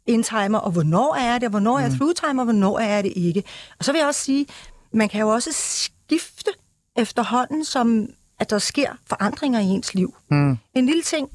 indtimer, og hvornår er det, hvornår mm. er jeg through-timer, og hvornår er det ikke. Og så vil jeg også sige, man kan jo også skifte efterhånden, som at der sker forandringer i ens liv. Mm. En lille ting.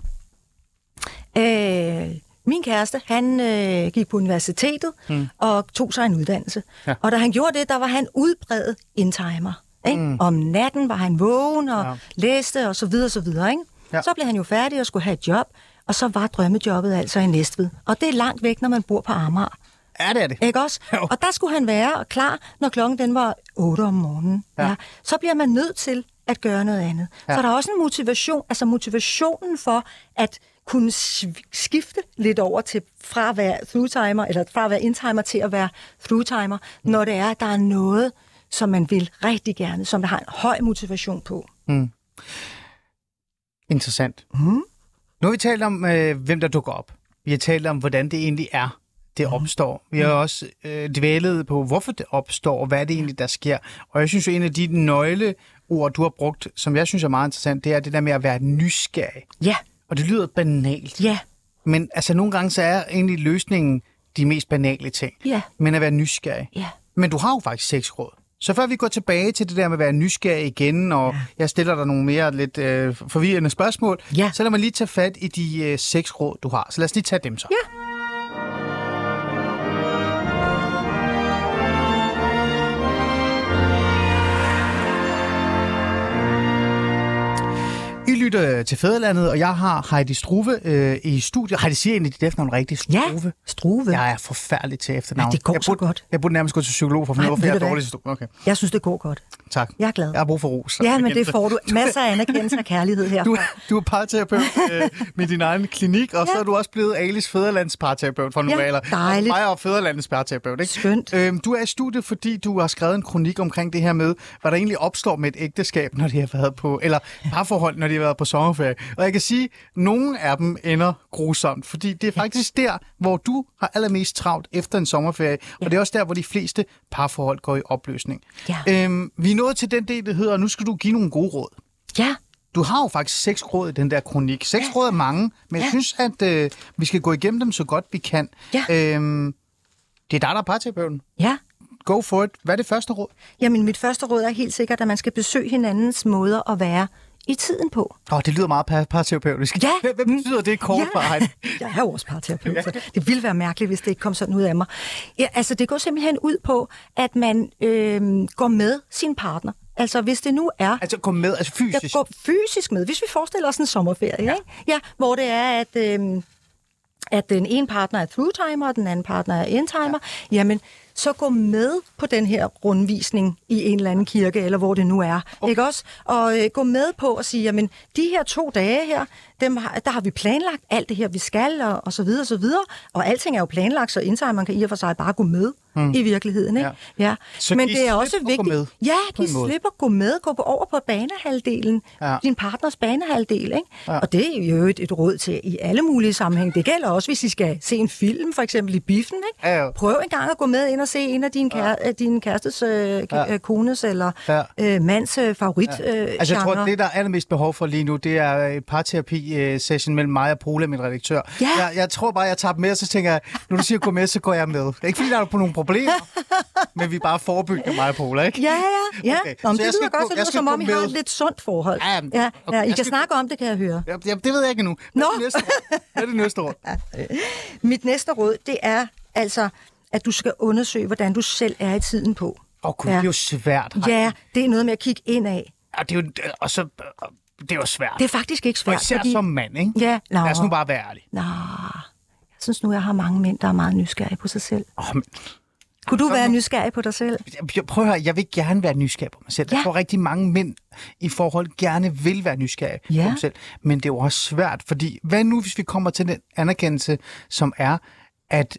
Øh, min kæreste, han øh, gik på universitetet mm. og tog sig en uddannelse. Ja. Og da han gjorde det, der var han udbredt indtimer. Ikke? Mm. Om natten var han vågen og ja. læste og så videre, så videre. Ikke? Ja. Så blev han jo færdig og skulle have et job. Og så var drømmejobbet altså i Næstved. Og det er langt væk, når man bor på Amager. Ja, det er det. Ikke også? Jo. Og der skulle han være klar, når klokken den var 8 om morgenen. Ja. Ja. Så bliver man nødt til at gøre noget andet. Ja. Så der er også en motivation, altså motivationen for at kunne skifte lidt over til fra at være through-timer, eller fra at være in-timer til at være through-timer, når det er, at der er noget, som man vil rigtig gerne, som der har en høj motivation på. Interessant. Mm. Nu har vi talt om, øh, hvem der dukker op. Vi har talt om, hvordan det egentlig er, det Mhm. opstår. Vi har også øh, dvælet på, hvorfor det opstår, og hvad er det egentlig, der sker. Og jeg synes jo, en af de nøgleord, du har brugt, som jeg synes er meget interessant, det er det der med at være nysgerrig. Ja, Og det lyder banalt. ja, Men altså, nogle gange så er egentlig løsningen de mest banale ting. ja, Men at være nysgerrig. ja. Men du har jo faktisk seks råd. Så før vi går tilbage til det der med at være nysgerrig igen, og ja. jeg stiller dig nogle mere lidt øh, forvirrende spørgsmål, Ja. så lad mig lige tage fat i de øh, seks råd, du har. Så lad os lige tage dem så. Ja. Lytter til Fæderlandet, og jeg har Heidi Struve øh, i studiet. Heidi siger egentlig dit efternavn rigtigt. Ja, Struve. Struve. Jeg er forfærdelig til efternavn. Ja, det går jeg så burde, godt. Jeg burde nærmest gå til psykolog for at finde ud af, hvorfor jeg er dårlig til Struve. Okay, Jeg synes, det går godt. Tak. Jeg er glad. Jeg har brug for ros. Ja, men det får du masser af anerkendelse og kærlighed her. Du, du er parterapeut øh, med din egen klinik, og ja. så Ja. er du også blevet Alis Fæderlands parterapeut for nu Ja, alder. dejligt. Mig og Fæderlandets parterapeut, ikke? Skønt. Øhm, du er i studiet, fordi du har skrevet en kronik omkring det her med, hvad der egentlig opstår med et ægteskab, når de har været på, eller parforhold, når de har været på sommerferie. Og jeg kan sige, at nogle af dem ender grusomt, fordi det er faktisk der, hvor du har allermest travlt efter en sommerferie, og det er også der, hvor de fleste parforhold går i opløsning. Ja. Øhm, vi nået til den del, der hedder, nu skal du give nogle gode råd. Ja, Du har jo faktisk seks råd i den der kronik. Seks ja. råd er mange, men jeg Ja. synes, at øh, vi skal gå igennem dem så godt vi kan. Ja. Øhm, det er dig, der er parterapeuten. ja. Go for it. Hvad er det første råd? Jamen, mit første råd er helt sikkert, at man skal besøge hinandens måder at være i tiden på. Åh, oh, det lyder meget par- parterapeutisk. Ja. Hvad, betyder det kort for Heidi? [laughs] jeg er jo også parterapeut, så det ville være mærkeligt, hvis det ikke kom sådan ud af mig. Ja, altså, det går simpelthen ud på, at man øh, går med sin partner. Altså, hvis det nu er... Altså gå med, altså fysisk. Jeg går fysisk med, hvis vi forestiller os en sommerferie, ja. Ikke? Ja, hvor det er, at, øhm, at den ene partner er through-timer, og den anden partner er in-timer, ja. jamen, så gå med på den her rundvisning i en eller anden kirke, eller hvor det nu er, okay. ikke også? Og øh, gå med på at sige, jamen, de her to dage her, dem har, der har vi planlagt alt det her, vi skal, og, og så videre, og så videre. Og alting er jo planlagt, så in-timeren kan i og for sig bare gå med hmm. i virkeligheden, ikke? Ja. Ja. Så Men giv det er også vigtigt. med Ja, på en giv måde. slip at gå med, gå på over på banehalvdelen, Ja. din partners banehalvdel, ikke? Ja. Og det er jo et, et råd til i alle mulige sammenhæng. Det gælder også, hvis I skal se en film, for eksempel i biffen, ikke? Ja, jo. Prøv en gang at gå med ind og se en af dine, kære, ja. din kærestes, øh, Ja. ja. kones eller Ja. øh, mands øh, favorit ja. øh, Altså, jeg tror, det, der er allermest behov for lige nu, det er et parterapi-session mellem mig og Pola, min redaktør. Ja. Jeg, jeg tror bare, jeg tager dem med, og så tænker jeg, når du siger gå med, så går jeg med. Det er ikke, fordi der er på nogle problemer, [laughs] men vi er bare forebygger mig og Pola, ikke? Ja, ja, ja. Okay. Nå, så det lyder godt, så det lyder som om, I har et lidt sundt forhold. Ja, ja, okay, ja, I jeg kan skal- snakke om det, kan jeg høre. Ja, det ved jeg ikke endnu. Hvad er det næste råd? Hvad er det næste råd? [laughs] Mit næste råd, det er altså, at du skal undersøge, hvordan du selv er i tiden på. Åh, oh, gud, Ja. det er jo svært. Ja, det er noget med at kigge ind af. Ja, det er jo, og så, det er jo svært. Det er faktisk ikke og svært, især fordi... som mand, ikke? Ja, nå. Lad os nu bare være ærlige. Nå, jeg synes nu, jeg har mange mænd, der er meget nysgerrige på sig selv. Oh, men, Kunne du være nysgerrig på dig selv? jeg, prøv at høre, jeg vil gerne være nysgerrig på mig selv. Ja. Jeg tror rigtig mange mænd i forhold gerne vil være nysgerrige på Ja. sig selv. Men det er jo også svært, fordi hvad nu, hvis vi kommer til den anerkendelse, som er, at,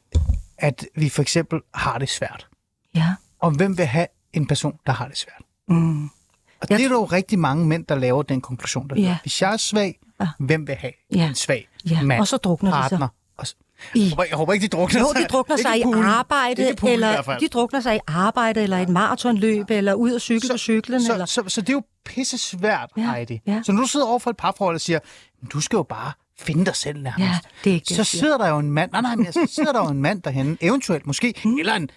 at vi for eksempel har det svært? Ja. Og hvem vil have en person, der har det svært? Mm. Og Jeg det er der jo rigtig mange mænd, der laver den konklusion. Der Ja. hedder, Hvis jeg er svag, Ja. hvem vil have Ja. en svag Ja, mand, og så drukner de partner? Og så, I- jeg, håber, jeg håber ikke, de drukner Jo, sig. de drukner sig i poolen. arbejde, Ikke poolen i eller fald. de drukner sig i arbejde, eller et maratonløb, eller ud og cykle på cyklen. så, eller... så, så det er jo pisse svært, ja, Ja, Heidi. ja. Så når du sidder over for et parforhold og siger, du skal jo bare finde dig selv nærmest. Ja, det er ikke så sidder der jo en mand, nej, nej, men så sidder der jo en mand derhen, eventuelt måske, [laughs] mm. eller en,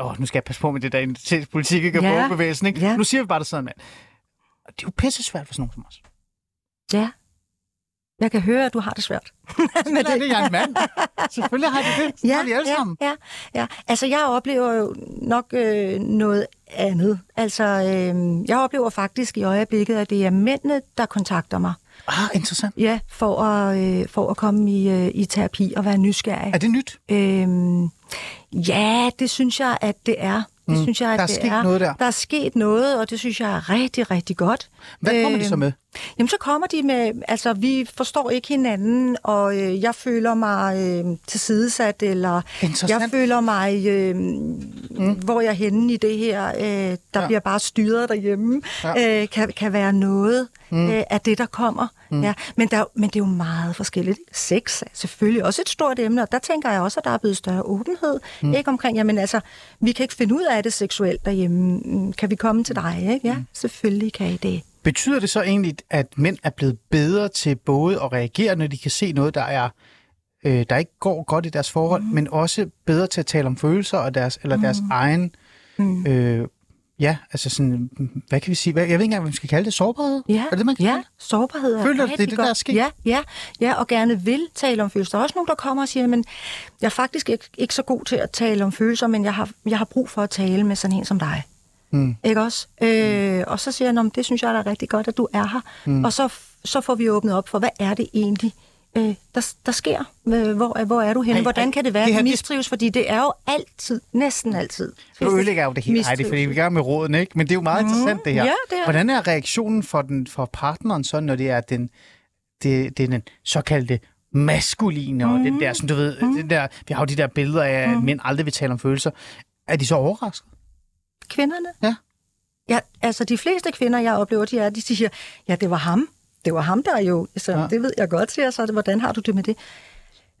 åh, nu skal jeg passe på med det der identitetspolitik, ikke? Ja, Ja. bevægelsen, ikke? ja. Nu siger vi bare, der sidder en mand. Og det er jo pisse svært for sådan nogen som os. Ja. Jeg kan høre, at du har det svært. [laughs] Selvfølgelig er det, jeg er en mand. Selvfølgelig har det det. Ja, har vi alle ja, sammen. ja, ja. Altså, jeg oplever jo nok øh, noget andet. Altså, øh, jeg oplever faktisk i øjeblikket, at det er mændene, der kontakter mig. Ah, interessant. Ja, for at, øh, for at komme i, øh, i terapi og være nysgerrig. Er det nyt? Øhm, ja, det synes jeg, at det er. Det synes jeg, at Der er det sket er. noget der. Der er sket noget, og det synes jeg er rigtig, rigtig godt. Hvad kommer de så Øhm, med? Jamen, så kommer de med, altså, vi forstår ikke hinanden, og øh, jeg føler mig øh, tilsidesat, eller jeg føler mig, øh, mm. hvor jeg er henne i det her, øh, der Ja. bliver bare styret derhjemme, Ja. øh, kan, kan være noget mm. øh, af det, der kommer. Mm. Ja. Men, der, men det er jo meget forskelligt. Sex er selvfølgelig også et stort emne, og der tænker jeg også, at der er blevet større åbenhed mm. ikke omkring, jamen altså, vi kan ikke finde ud af det seksuelt derhjemme. Mm, Kan vi komme til dig? Ikke? Ja, selvfølgelig kan I det. Betyder det så egentlig, at mænd er blevet bedre til både at reagere, når de kan se noget, der er øh, der ikke går godt i deres forhold, mm. men også bedre til at tale om følelser og deres, eller deres egen, Mm. øh, ja, altså sådan, hvad kan vi sige, jeg ved ikke engang, hvad man skal kalde det, sårbarhed? Ja, Er det det, man kan ja kalde det? sårbarhed er Føler du, det er det, der er sket? Ja, ja, ja, og gerne vil tale om følelser. Der er også nogen, der kommer og siger, men jeg er faktisk ikke, ikke så god til at tale om følelser, men jeg har, jeg har brug for at tale med sådan en som dig. Mm. Ikke også? Øh, og så siger jeg, "Nå, men det synes jeg er rigtig godt, at du er her. Mm. Og så, så får vi åbnet op for, hvad er det egentlig, øh, der, der sker? Hvor, hvor er du henne? Ej, Hvordan ej, kan det være, det at her, du mistrives? Fordi det er jo altid, næsten altid. Nu ødelægger jeg jo det hele. Nej, det er fordi, vi gang med råden, ikke? Men det er jo meget interessant, det her. Ja, det er. Hvordan er reaktionen for, den, for partneren så, når det er den, det, det er den såkaldte maskuline, og den der, som du ved, den der, vi har jo de der billeder af, at mænd aldrig vil tale om følelser. Er de så overrasket? Kvinderne? Ja. Ja, altså de fleste kvinder, jeg oplever, de er, de siger, ja, det var ham. Det var ham, der jo. Så Ja. det ved jeg godt, siger så. Hvordan har du det med det?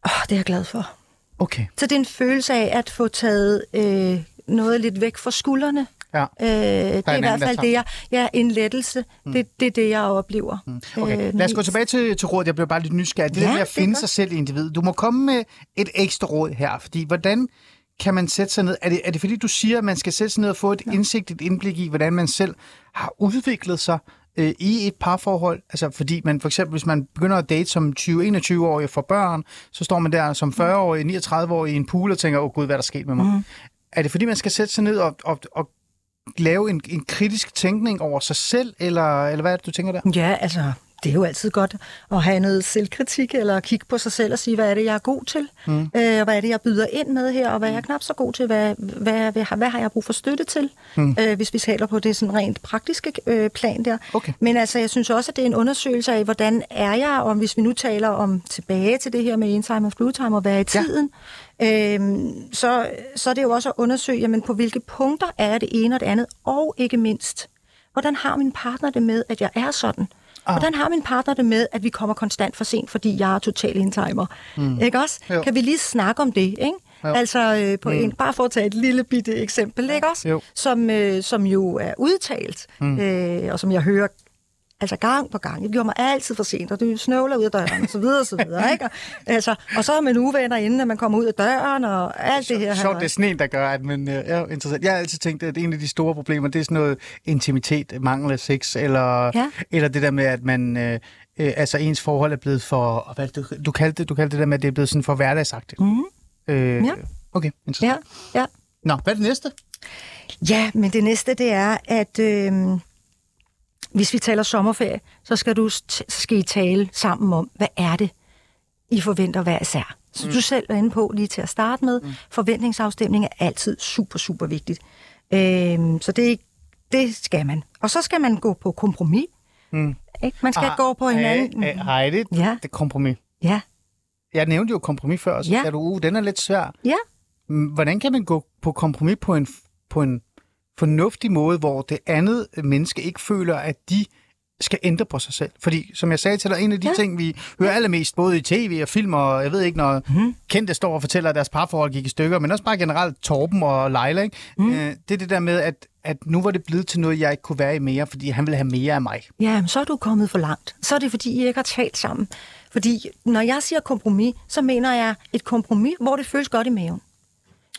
Åh, det er jeg glad for. Okay. Så det er en følelse af at få taget øh, noget lidt væk fra skuldrene. Ja. Øh, det er i hvert fald det, jeg... Ja, en lettelse. Mm. Det, det er det, jeg oplever. Mm. Okay, lad os gå tilbage til, til rådet. Jeg bliver bare lidt nysgerrig. Det Ja, der med at finde sig selv i individet. Du må komme med et ekstra råd her, fordi hvordan kan man sætte sig ned? Er det, er det fordi, du siger, at man skal sætte sig ned og få et ja. indsigt, et indblik i, hvordan man selv har udviklet sig øh, i et parforhold? Altså fordi man for eksempel, hvis man begynder at date som 20-21-årig og får børn, så står man der som 40-årig, 39-årig i en pool og tænker, åh gud, hvad er der sket med mig? Mm. Er det fordi, man skal sætte sig ned og, og, og lave en, en kritisk tænkning over sig selv, eller, eller hvad er det, du tænker der? Ja, altså, det er jo altid godt at have noget selvkritik, eller kigge på sig selv og sige, hvad er det, jeg er god til? Mm. Øh, hvad er det, jeg byder ind med her, og hvad er jeg knap så god til? Hvad, hvad, hvad, hvad har jeg brug for støtte til? Mm. Øh, hvis vi taler på det sådan rent praktiske øh, plan der. Okay. Men altså, jeg synes også, at det er en undersøgelse af, hvordan er jeg, og hvis vi nu taler om tilbage til det her med en-time og blue-time, og hvad er i tiden, ja. øhm, så, så er det jo også at undersøge, jamen, på hvilke punkter er det ene og det andet, og ikke mindst, hvordan har min partner det med, at jeg er sådan? Ah. Hvordan har min partner det med, at vi kommer konstant for sent, fordi jeg er total indtimer? Mm. Ikke også? Jo. Kan vi lige snakke om det, ikke? Jo. Altså, øh, på mm. en, bare for at tage et lille bitte eksempel, ikke også? Jo. Som, øh, som jo er udtalt, mm. øh, og som jeg hører altså gang på gang. Det gjorde mig altid for sent, og du snøvler ud af døren, og så videre, og så videre, [laughs] ikke? Og, altså, og så er man uvenner inden, at man kommer ud af døren, og alt det her. Sjovt, det er sneen, der gør, at man øh, er jo interessant. Jeg har altid tænkt, at en af de store problemer, det er sådan noget intimitet, mangel af sex, eller, Ja. eller det der med, at man, øh, øh, altså ens forhold er blevet for, hvad det, du, du, kaldte det, du kaldte det der med, at det er blevet sådan for hverdagsagtigt. Mhm. Øh, Ja. Okay, interessant. Ja, ja. Nå, hvad er det næste? Ja, men det næste, det er, at øh, hvis vi taler sommerferie, så skal, du, så skal I tale sammen om, hvad er det, I forventer hver især. Så mm. du selv er inde på lige til at starte med. Mm. Forventningsafstemning er altid super, super vigtigt. Øh, så det, det skal man. Og så skal man gå på kompromis. Mm. Ikke? Man skal ah, gå på hinanden. Hey, Heidi, det, Ja. det kompromis. Ja, Jeg nævnte jo kompromis før, så Ja. ja. du, uh, den er lidt svær. ja. Hvordan kan man gå på kompromis på en, på en fornuftig måde, hvor det andet menneske ikke føler, at de skal ændre på sig selv? Fordi, som jeg sagde til dig, en af de Ja. ting, vi hører allermest, både i tv og film, og jeg ved ikke, når mm. kendte står og fortæller, at deres parforhold gik i stykker, men også bare generelt Torben og Leila, ikke? Mm. Øh, det er det der med, at, at nu var det blevet til noget, jeg ikke kunne være i mere, fordi han ville have mere af mig. Ja, men så er du kommet for langt. Så er det, fordi I ikke har talt sammen. Fordi når jeg siger kompromis, så mener jeg et kompromis, hvor det føles godt i maven.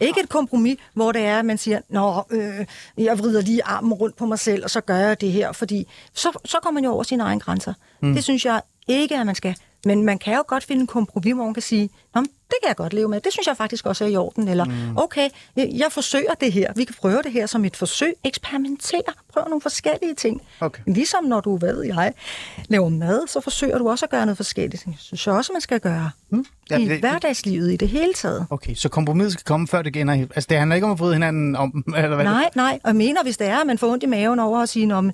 Ikke et kompromis, hvor det er, at man siger, Nå, øh, jeg vrider lige armen rundt på mig selv, og så gør jeg det her, fordi så, så kommer man jo over sine egne grænser. Mm. Det synes jeg ikke, at man skal. Men man kan jo godt finde en kompromis, hvor man kan sige, Nå, det kan jeg godt leve med. Det synes jeg faktisk også er i orden. Eller, mm. okay, jeg, forsøger det her. Vi kan prøve det her som et forsøg. Eksperimentere. Prøv nogle forskellige ting. Okay. Ligesom når du, hvad jeg, laver mad, så forsøger du også at gøre noget forskelligt. Det synes jeg også, man skal gøre. Mm. Ja, I det- hverdagslivet i det hele taget. Okay, så kompromiset skal komme, før det ender. Altså, det handler ikke om at bryde hinanden om, [laughs] eller hvad? Nej, nej. Og jeg mener, hvis det er, at man får ondt i maven over at sige, om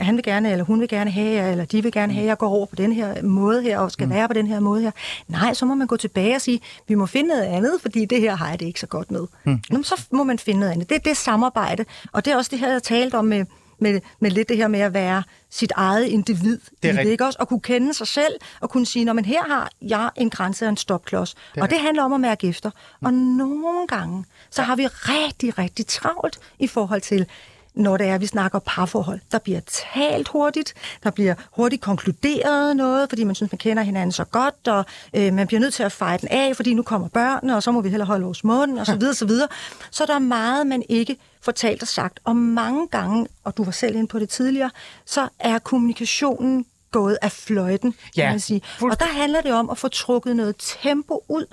han vil gerne, eller hun vil gerne have eller de vil gerne have, at jeg går over på den her måde her, og skal være på den her måde her. Nej, så må man gå tilbage og sige, vi må finde noget andet, fordi det her har jeg det ikke så godt med. Mm. Nå, så må man finde noget andet. Det er det samarbejde. Og det er også det her, jeg talte om med, med, med lidt det her med at være sit eget individ. Det er rigtigt. ikke også? At kunne kende sig selv, og kunne sige, når men her har jeg en grænse og en stopklods. Og det handler om at mærke efter. Og nogle gange, så har vi rigtig, rigtig travlt i forhold til, når det er, at vi snakker parforhold. Der bliver talt hurtigt, der bliver hurtigt konkluderet noget, fordi man synes, man kender hinanden så godt, og øh, man bliver nødt til at fejre den af, fordi nu kommer børnene, og så må vi hellere holde vores mund, og så videre, så videre. Så der er meget, man ikke fortalt og sagt. Og mange gange, og du var selv inde på det tidligere, så er kommunikationen gået af fløjten, Ja, kan man sige. Og der handler det om at få trukket noget tempo ud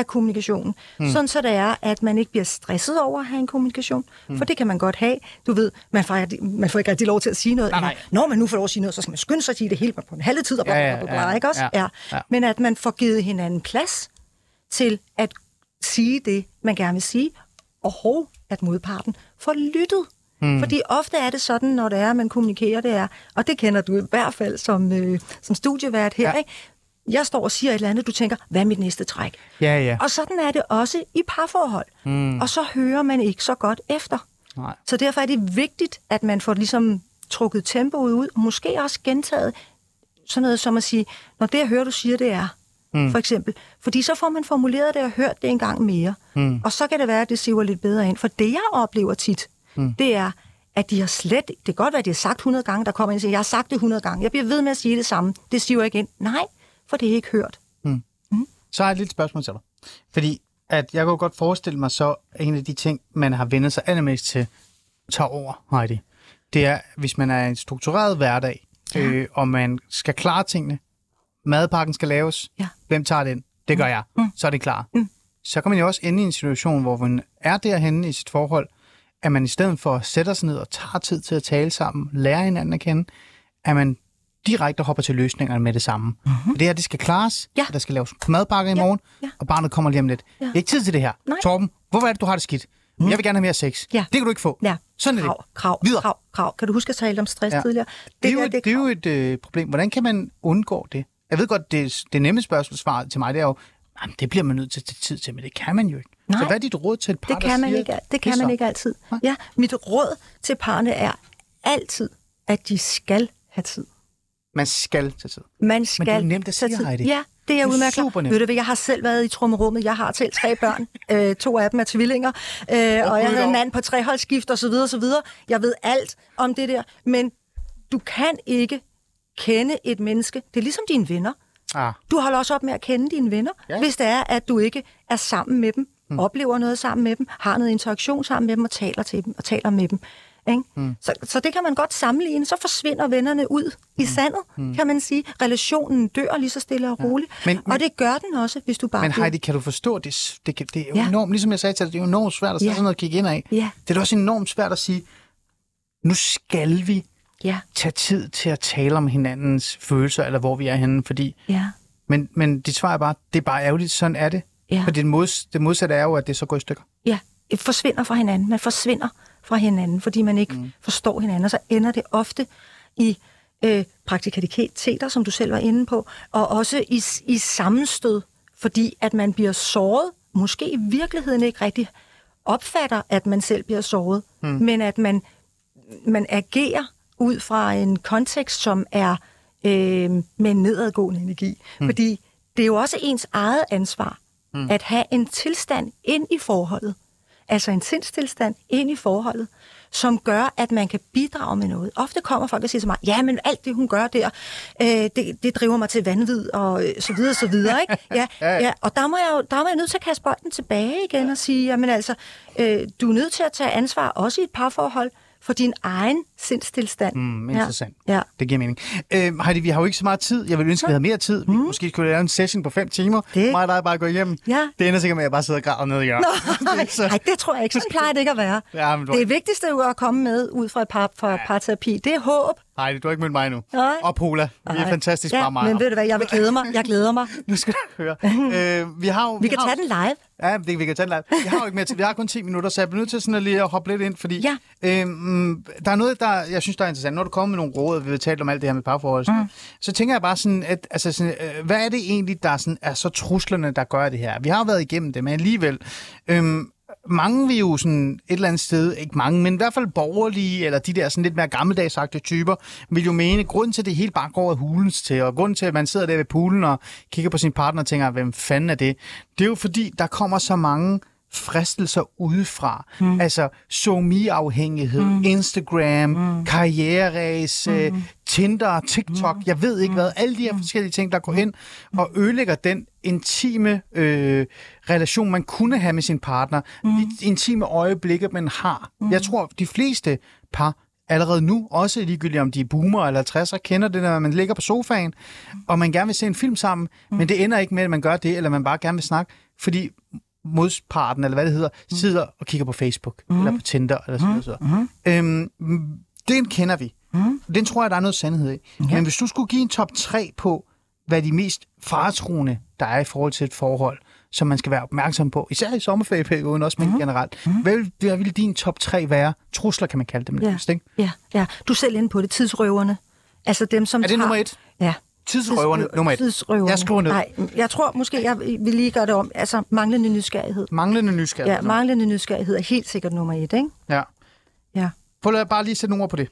af kommunikationen. Mm. Sådan så det er, at man ikke bliver stresset over at have en kommunikation. Mm. For det kan man godt have. Du ved, man får, man får ikke rigtig lov til at sige noget. Nej, nej. Når man nu får lov at sige noget, så skal man skynde sig at sige det hele på en halve tid. Og bla, bla, bla, bla, ja, ikke også? ja, ja. Men at man får givet hinanden plads til at sige det, man gerne vil sige, og at modparten får lyttet. Mm. Fordi ofte er det sådan, når det er, at man kommunikerer, det er, og det kender du i hvert fald som, øh, som studievært her, ja. ikke? Jeg står og siger et eller andet, du tænker, hvad er mit næste træk? Ja, ja. Og sådan er det også i parforhold. Mm. Og så hører man ikke så godt efter. Nej. Så derfor er det vigtigt, at man får ligesom trukket tempoet ud, og måske også gentaget sådan noget som at sige, når det jeg hører, du siger, det er, mm. for eksempel. Fordi så får man formuleret det og hørt det en gang mere. Mm. Og så kan det være, at det siver lidt bedre ind. For det, jeg oplever tit, mm. det er, at de har slet... Det kan godt være, at de har sagt 100 gange, der kommer ind og siger, jeg har sagt det 100 gange. Jeg bliver ved med at sige det samme. Det siver ikke ind. Nej, for det er ikke hørt. Så har jeg et lille spørgsmål til dig. Fordi at jeg kunne godt forestille mig så, at en af de ting, man har vendt sig allermest til, tager over, Heidi. Det er, hvis man er en struktureret hverdag, ja. øh, og man skal klare tingene, madpakken skal laves, Ja. hvem tager den? Det gør jeg. Mm. Så er det klar. Mm. Så kan man jo også ende i en situation, hvor man er derhenne i sit forhold, at man i stedet for at sætte sig ned og tager tid til at tale sammen, lære hinanden at kende, at man direkte hopper til løsningerne med det samme. Mm-hmm. Det her, det skal klares. Ja. Der skal laves madpakker i morgen, ja. og barnet kommer lige om lidt. Ja. Det er ikke tid til det her. Nej. Torben, hvorfor er det, du har det skidt? Mm. Jeg vil gerne have mere sex. Ja. Det kan du ikke få. Ja. Sådan er det. krav, krav, Videre. krav, krav. Kan du huske, at jeg talte om stress Ja. tidligere? Det, er jo, her, et, det er jo et øh, problem. Hvordan kan man undgå det? Jeg ved godt, det, det nemme spørgsmål svar til mig, det er jo, jamen, det bliver man nødt til at tage tid til, men det kan man jo ikke. Nej. Så hvad er dit råd til et par, Det der kan man siger, ikke, det kan man ikke altid. Ja, mit råd til parne er altid, at de skal have tid. Man skal tage tid. Man skal det er jo nemt at sige. Heidi. Ja, det er jeg Det er udmærket. super nemt. Ved du hvad, jeg har selv været i trummerummet. Jeg har selv tre børn. [laughs] øh, to af dem er tvillinger. Øh, og jeg havde en mand på treholdsskift og så videre, og så videre. Jeg ved alt om det der. Men du kan ikke kende et menneske. Det er ligesom dine venner. Ah. Du holder også op med at kende dine venner, Ja. hvis det er, at du ikke er sammen med dem, mm. oplever noget sammen med dem, har noget interaktion sammen med dem og taler til dem og taler med dem. Ikke? Mm. Så, så det kan man godt sammenligne. Så forsvinder vennerne ud i sandet, mm. kan man sige. Relationen dør lige så stille og roligt. Men- Men, og det gør den også, hvis du bare... Men Heidi, kan du forstå, det, det, det er jo ja. Ja. enormt, ligesom jeg sagde til dig, det er jo enormt svært at Ja. sådan noget at kigge ind af. Ja. Det er da også enormt svært at sige, nu skal vi Ja, tage tid til at tale om hinandens følelser, eller hvor vi er henne, fordi... ja, Men, men dit svar er bare, det er bare ærgerligt, sådan er det. Ja. For det, mods, det modsatte er jo, at det så går i stykker. ja. Forsvinder fra hinanden. Man forsvinder fra hinanden, fordi man ikke mm. forstår hinanden. Og så ender det ofte i øh, praktikaliteter, som du selv var inde på, og også i, i sammenstød, fordi at man bliver såret, måske i virkeligheden ikke rigtig opfatter, at man selv bliver såret, mm. men at man, man agerer ud fra en kontekst, som er øh, med en nedadgående energi. Mm. Fordi det er jo også ens eget ansvar mm. at have en tilstand ind i forholdet, altså en sindstilstand ind i forholdet, som gør, at man kan bidrage med noget. Ofte kommer folk og siger til mig, ja, men alt det, hun gør der, øh, det, det driver mig til vanvid, og øh, så videre, så videre. Ikke? [laughs] Ja, ja, og der må, jeg jo, der må jeg nødt til at kaste bolden tilbage igen og sige, jamen altså, øh, du er nødt til at tage ansvar, også i et parforhold, for din egen sindstilstand. Mm, interessant. Ja. ja. Det giver mening. Øh, Heidi, vi har jo ikke så meget tid. Jeg vil ønske, at vi havde mere tid. Vi måske skulle lave en session på fem timer. Det- Mig og dig bare gå hjem. Ja. Det ender sikkert med, at jeg bare sidder og græder nede i hjørnet. [laughs] Nej, Så- det tror jeg ikke. Sådan plejer det ikke at være. Ja, men du- Det vigtigste er jo at komme med ud fra, et par, fra parterapi. Det er håb. Heidi, du har ikke mødt mig endnu. Nej. Og Pola. Vi er fantastisk ja, bare mig. men ved du hvad, jeg vil glæde mig. Jeg glæder mig. [laughs] Nu skal du høre. [laughs] øh, vi, har jo, Vi kan har, tage den live. Ja, det, vi kan tage den live. Vi har jo ikke mere tid. Vi har kun 10 minutter, så jeg bliver nødt til sådan at lige at hoppe lidt ind, fordi Ja. øhm, der er noget, der jeg synes, der er interessant. Når du kommer med nogle råd, vi har talt om alt det her med parforhold, mm. så tænker jeg bare sådan, at altså sådan, øh, hvad er det egentlig, der sådan, er så truslerne, der gør det her? Vi har jo været igennem det, men alligevel... Øhm, mange vil jo sådan et eller andet sted, ikke mange, men i hvert fald borgerlige, eller de der sådan lidt mere gammeldagsagtige typer, vil jo mene, grund til, at det hele bare går af hulens til, og grund til, at man sidder der ved poolen og kigger på sin partner og tænker, hvem fanden er det? Det er jo fordi, der kommer så mange fristelser udefra. Mm. Altså SoMe-afhængighed, mm. Instagram, mm. karriereræs, mm. Tinder, TikTok, mm. jeg ved ikke hvad. Alle de her forskellige ting, der går ind og ødelægger den intime øh, relation, man kunne have med sin partner. Mm. De intime øjeblikke, man har. Mm. Jeg tror, de fleste par allerede nu, også ligegyldigt om de er boomer eller 60'er, kender det at man ligger på sofaen, og man gerne vil se en film sammen, mm. men det ender ikke med, at man gør det, eller man bare gerne vil snakke, fordi modsparten, eller hvad det hedder, sidder og kigger på Facebook, mm. eller på Tinder, eller sådan noget. Så. Øhm, den kender vi. Mm. Den tror jeg, der er noget sandhed i. Ja. Men hvis du skulle give en top 3 på, hvad de mest faretroende, der er i forhold til et forhold, som man skal være opmærksom på, især i sommerferieperioden også, men mm. generelt. Mm. Hvad, vil, hvad vil din top 3 være? Trusler kan man kalde dem. Ja. Nærmest, ikke? Ja, ja. Du er selv inde på det. Tidsrøverne. Altså dem, som Er det tager... nummer et? Ja. Tidsrøverne, Tidsrø- nummer et. Tidsrøverne. Jeg skriver ned. Nej, jeg tror måske, jeg vil lige gøre det om. Altså manglende nysgerrighed. Manglende nysgerrighed. Ja, manglende nysgerrighed er helt sikkert nummer et, ikke? ja. Ja. Prøv at bare lige sætte nogle ord på det.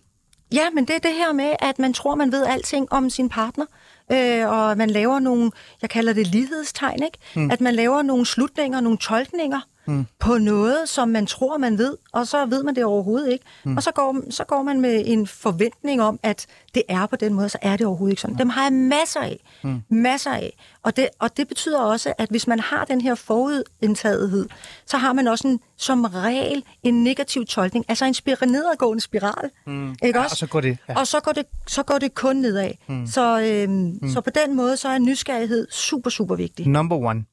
Ja, men det er det her med, at man tror, man ved alting om sin partner, øh, og man laver nogle, jeg kalder det lighedstegn, ikke? Mm. At man laver nogle slutninger, nogle tolkninger mm. på noget, som man tror, man ved, og så ved man det overhovedet ikke. Mm. Og så går, så går man med en forventning om, at det er på den måde, så er det overhovedet ikke sådan. Mm. Dem har jeg masser af. Mm. Masser af. Og det, og det betyder også, at hvis man har den her forudindtagethed, så har man også en, som regel en negativ tolkning, altså en spir- nedadgående spiral. Mm. Ikke Ja, også? og så går det- ja. Og så går det, så går det kun nedad. Mm. Så, øhm, mm. så på den måde, så er nysgerrighed super, super vigtig. Number one.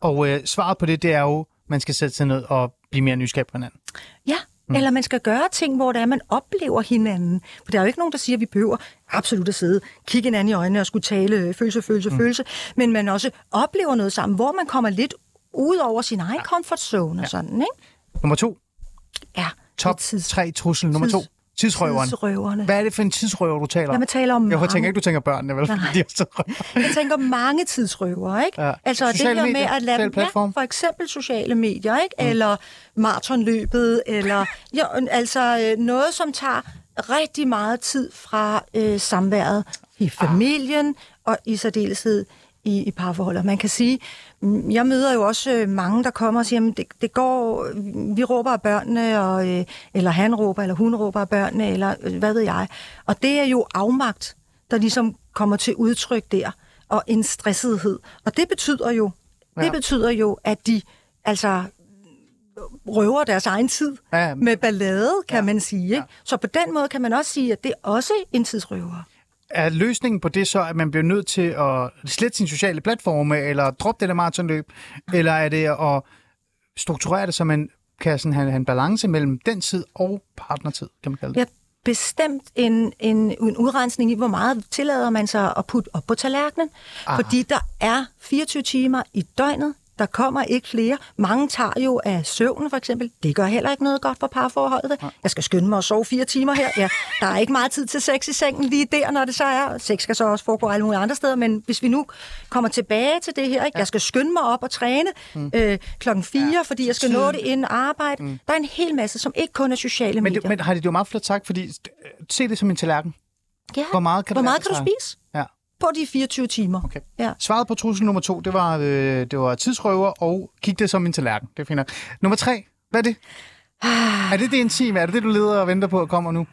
Og øh, svaret på det, det er jo, man skal sætte sig ned og blive mere nysgerrig på hinanden. Ja, mm. eller man skal gøre ting, hvor det er, man oplever hinanden. For der er jo ikke nogen, der siger, at vi behøver absolut at sidde, kigge hinanden i øjnene og skulle tale øh, følelse, følelse, mm. følelse. Men man også oplever noget sammen, hvor man kommer lidt ud over sin egen ja. comfort zone og sådan, ikke? Nummer to. Ja. Top 3 trussel. Nummer to. Tids- Tidsrøveren. Tidsrøverne. Hvad er det for en tidsrøver, du taler om? Lad mig tale om Jeg mange. tænker ikke, du tænker børnene, vel? Nej. De er. Jeg tænker mange tidsrøver, ikke? Ja. Altså det Sociale her medier, med at lade ja, for eksempel sociale medier, ikke? Mm. Eller maratonløbet, eller [laughs] ja, altså øh, noget, som tager rigtig meget tid fra øh, samværet i familien og i særdeleshed i, i parforholdet. Man kan sige, mm, jeg møder jo også øh, mange, der kommer og siger, at det, det går, vi råber af børnene, og, øh, eller han råber, eller hun råber af børnene, eller øh, hvad ved jeg. Og det er jo afmagt, der ligesom kommer til udtryk der, og en stressethed. Og det betyder jo, ja. Det betyder jo, at de altså røver deres egen tid Ja, ja, med ballade, kan ja. man sige. Ikke? ja. Så på den måde kan man også sige, at det er også en tidsrøver. Er løsningen på det så, at man bliver nødt til at slette sine sociale platforme, eller droppe det der maratonløb, eller er det at strukturere det, så man kan sådan have, have en balance mellem den tid og partnertid, kan man kalde det? Ja, bestemt en, en, en udrensning i, hvor meget tillader man sig at putte op på tallerkenen. Aha. Fordi der er 24 timer i døgnet. Der kommer ikke flere. Mange tager jo af søvnen, for eksempel. Det gør heller ikke noget godt for parforholdet. Jeg skal skynde mig at sove fire timer her. Ja, der er ikke meget tid til sex i sengen lige der, når det så er. Sex skal så også foregå alle mulige andre steder. Men hvis vi nu kommer tilbage til det her, ikke? jeg skal skynde mig op og træne øh, klokken fire, ja. fordi jeg skal nå det inden arbejde. Mm. Der er en hel masse, som ikke kun er sociale Men, medier. det, men har det det jo meget flot sagt, fordi se det som en tallerken. Ja. Hvor meget kan Hvor du meget kan du spise Ja. På de 24 timer? Okay. Ja. Svaret på trussel nummer to, det var, øh, det var tidsrøver, og kig det som en tallerken. Det finder. Nummer tre, hvad er det? er det det intime? Er det det, du leder og venter på at kommer nu?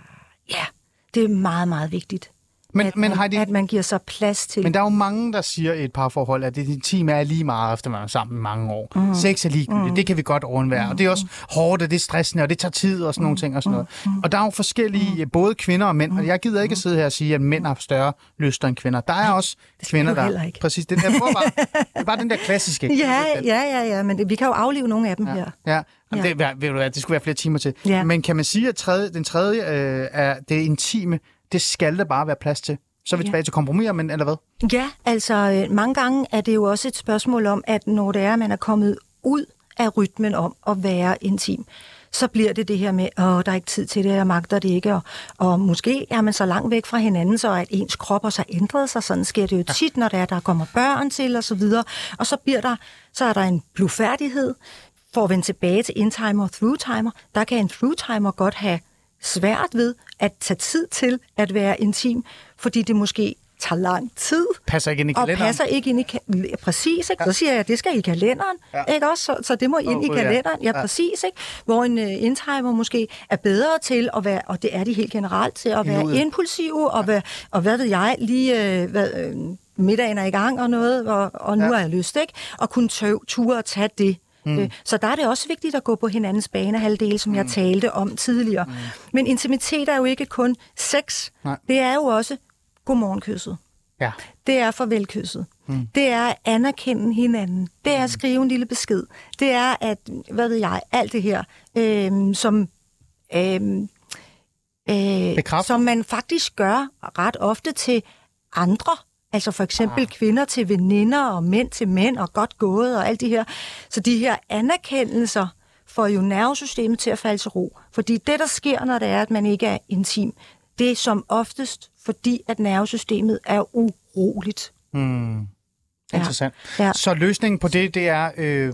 Ja, det er meget, meget vigtigt. Men- at, men man, Heidi- at man giver sig plads til. Men der er jo mange, der siger i et parforhold, at det intime er lige meget, efter man er sammen i mange år. Mm. Sex er ligegyldigt, mm. det kan vi godt undvære. Mm. Og det er også hårdt, og det er stressende, og det tager tid og sådan nogle ting og sådan noget. Og der er jo forskellige, både kvinder og mænd, og jeg gider ikke at sidde her og sige, at mænd har større lyster end kvinder. Der er også kvinder, du der... ikke. Præcis, det, der, prøver bare, [laughs] det er bare den der klassiske. Ja, ja, ja, ja, men det, vi kan jo aflive nogle af dem ja. her. Ja, Ja. Det, ved du hvad, det skulle være flere timer til. Ja. Men kan man sige, at tredje, den tredje øh, er det intime, det skal der bare være plads til? Så er vi Ja. tilbage til kompromiser, men eller hvad? Ja, altså øh, mange gange er det jo også et spørgsmål om, at når det er, at man er kommet ud af rytmen om at være intim, så bliver det det her med, at der er ikke tid til det, jeg magter det ikke, og, og måske er man så langt væk fra hinanden, så at ens krop også har ændret sig. Sådan sker det jo tit, når der, er, der kommer børn til og så videre. Og så, bliver der, så er der en blufærdighed. For at vende tilbage til in-timer og through-timer, der kan en through-timer godt have svært ved at tage tid til at være intim, fordi det måske tager lang tid, Passer ikke ind i og kalenderen? passer ikke ind i ka- præcis, ikke? Så siger jeg, at det skal i kalenderen, Ja. ikke også? Så, så det må ind Åh, i ja. kalenderen, ja, Ja. præcis, ikke? Hvor en uh, indtimer måske er bedre til at være, og det er de helt generelt, til at være nuet. impulsive, og, være, og hvad ved jeg, lige uh, hvad, øh, middagen er i gang og noget, og, og nu Ja. ja. har jeg lyst, ikke? Og kunne tøv, ture og tage det. Mm. Øh, Så der er det også vigtigt at gå på hinandens banehalvdel, som mm. jeg talte om tidligere. Mm. Men intimitet er jo ikke kun sex. Nej. Det er jo også godmorgenkysset Ja. det er farvelkysset. Mm. Det er at anerkende hinanden. Det er at skrive en lille besked. Det er at, hvad ved jeg, alt det her, øhm, som, øhm, øh, Bekræfter. som man faktisk gør ret ofte til andre. Altså for eksempel ah. kvinder til veninder og mænd til mænd og godt gået og alt det her. Så de her anerkendelser får jo nervesystemet til at falde til ro. Fordi det, der sker, når det er, at man ikke er intim, det er som oftest, fordi at nervesystemet er uroligt. Mm. Interessant. Ja. Så løsningen på det, det er øh,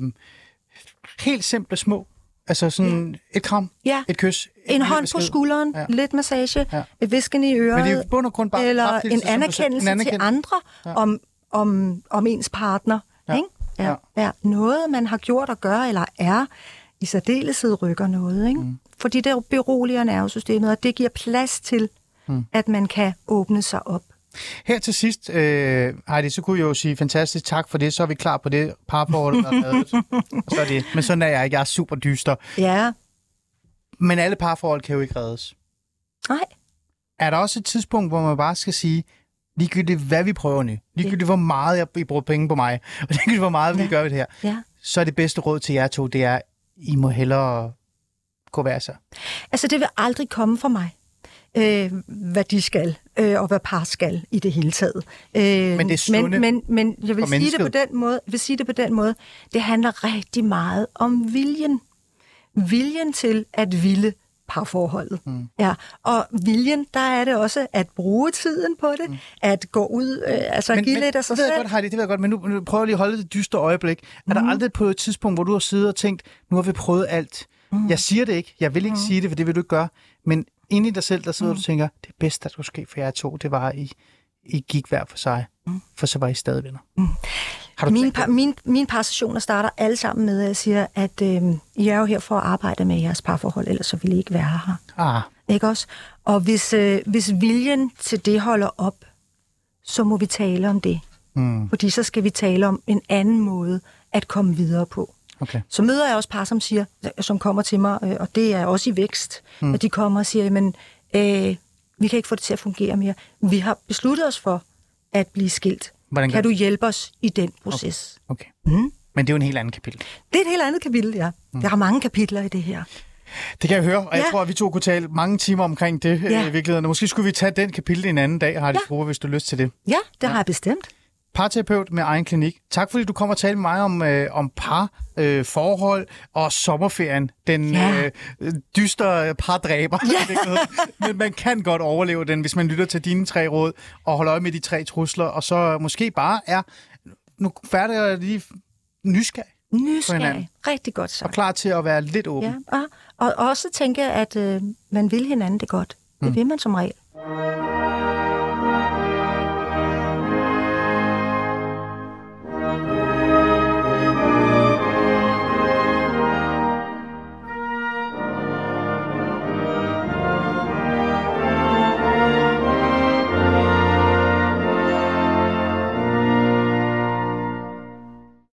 helt simple små. Altså sådan et kram, Ja. et kys. En lille hånd på skulderen, Ja. ja. lidt massage, Ja. ja. et visken i øret, Men det er bund og grund bare eller en anerkendelse, En en anerkendelse. til andre Ja. ja. om, om, om ens partner. Ja. Ikke? Ja. Ja. Ja. Noget, man har gjort og gør, eller er, i særdeleshed rykker noget. Ikke? Mm. Fordi det beroliger nervesystemet, og det giver plads til, mm. at man kan åbne sig op. Her til sidst, øh, Heidi, så kunne jeg jo sige fantastisk tak for det. Så er vi klar på det parforhold, der er lavet. Så er det. Men sådan er jeg ikke. Jeg er super dyster. Ja, Men alle parforhold kan jo ikke reddes. nej. Er der også et tidspunkt, hvor man bare skal sige, ligegyldigt hvad vi prøver nu, ligegyldigt hvor meget jeg, I bruger penge på mig, og ligegyldigt hvor meget vi Ja. gør ved det her, Ja. så er det bedste råd til jer to, det er, I må hellere gå hver sig. Altså, det vil aldrig komme fra mig, øh, hvad de skal, øh, og hvad par skal i det hele taget. Øh, Men det er sunde men, men, men jeg vil sige det på den måde, vil sige det på den måde, det handler rigtig meget om viljen. Viljen til at ville parforholdet. Mm. Ja, og viljen, der er det også at bruge tiden på det, mm. at gå ud, øh, altså men, give lidt af sig det selv. godt, Heidi, det ved jeg godt, men nu, nu prøver jeg lige at holde det dystre øjeblik. Er der aldrig på et tidspunkt, hvor du har siddet og tænkt, nu har vi prøvet alt. Mm. Jeg siger det ikke, jeg vil ikke mm. sige det, for det vil du ikke gøre, men inde i dig selv, der sidder mm. du og tænker, det bedste, der skulle ske for jer to, det var, at I, I gik hver for sig, mm. for så var I stadig venner. Mm. Har du Mine, par, mine, mine par sessioner starter alle sammen med, at jeg siger, at øh, I er jo her for at arbejde med jeres parforhold, ellers så ville I ikke være her. Ah, Ikke også? Og hvis, øh, hvis viljen til det holder op, så må vi tale om det. mm, Fordi så skal vi tale om en anden måde at komme videre på. Okay. Så møder jeg også par, som siger, som kommer til mig, øh, og det er også i vækst, mm. at de kommer og siger, men øh, vi kan ikke få det til at fungere mere. Vi har besluttet os for at blive skilt. Hvordan kan du? hjælpe os i den proces? okay. Mm. Men det er jo en helt anden kapitel. Det er et helt andet kapitel, ja. Mm. Der er mange kapitler i det her. Det kan jeg høre, og ja. jeg tror, at vi to kunne tale mange timer omkring det ja. Ja. øh, i virkeligheden. Måske skulle vi tage den kapitel en anden dag, Heidi ja. Ja. hvis du har lyst til det. Ja, det ja. har jeg bestemt. Parterapeut med egen klinik. Tak fordi du kom og talte med mig om, øh, om par, øh, forhold og sommerferien. Den Ja. øh, dystre pardræber. Ja. [laughs] Men man kan godt overleve den, hvis man lytter til dine tre råd og holder øje med de tre trusler, og så måske bare er nu færdig og lige nysgerrig. Nysgerrig. Rigtig godt og sagt. klar til at være lidt åben. Ja, og, og også tænke, at øh, man vil hinanden det godt. Det vil man som regel.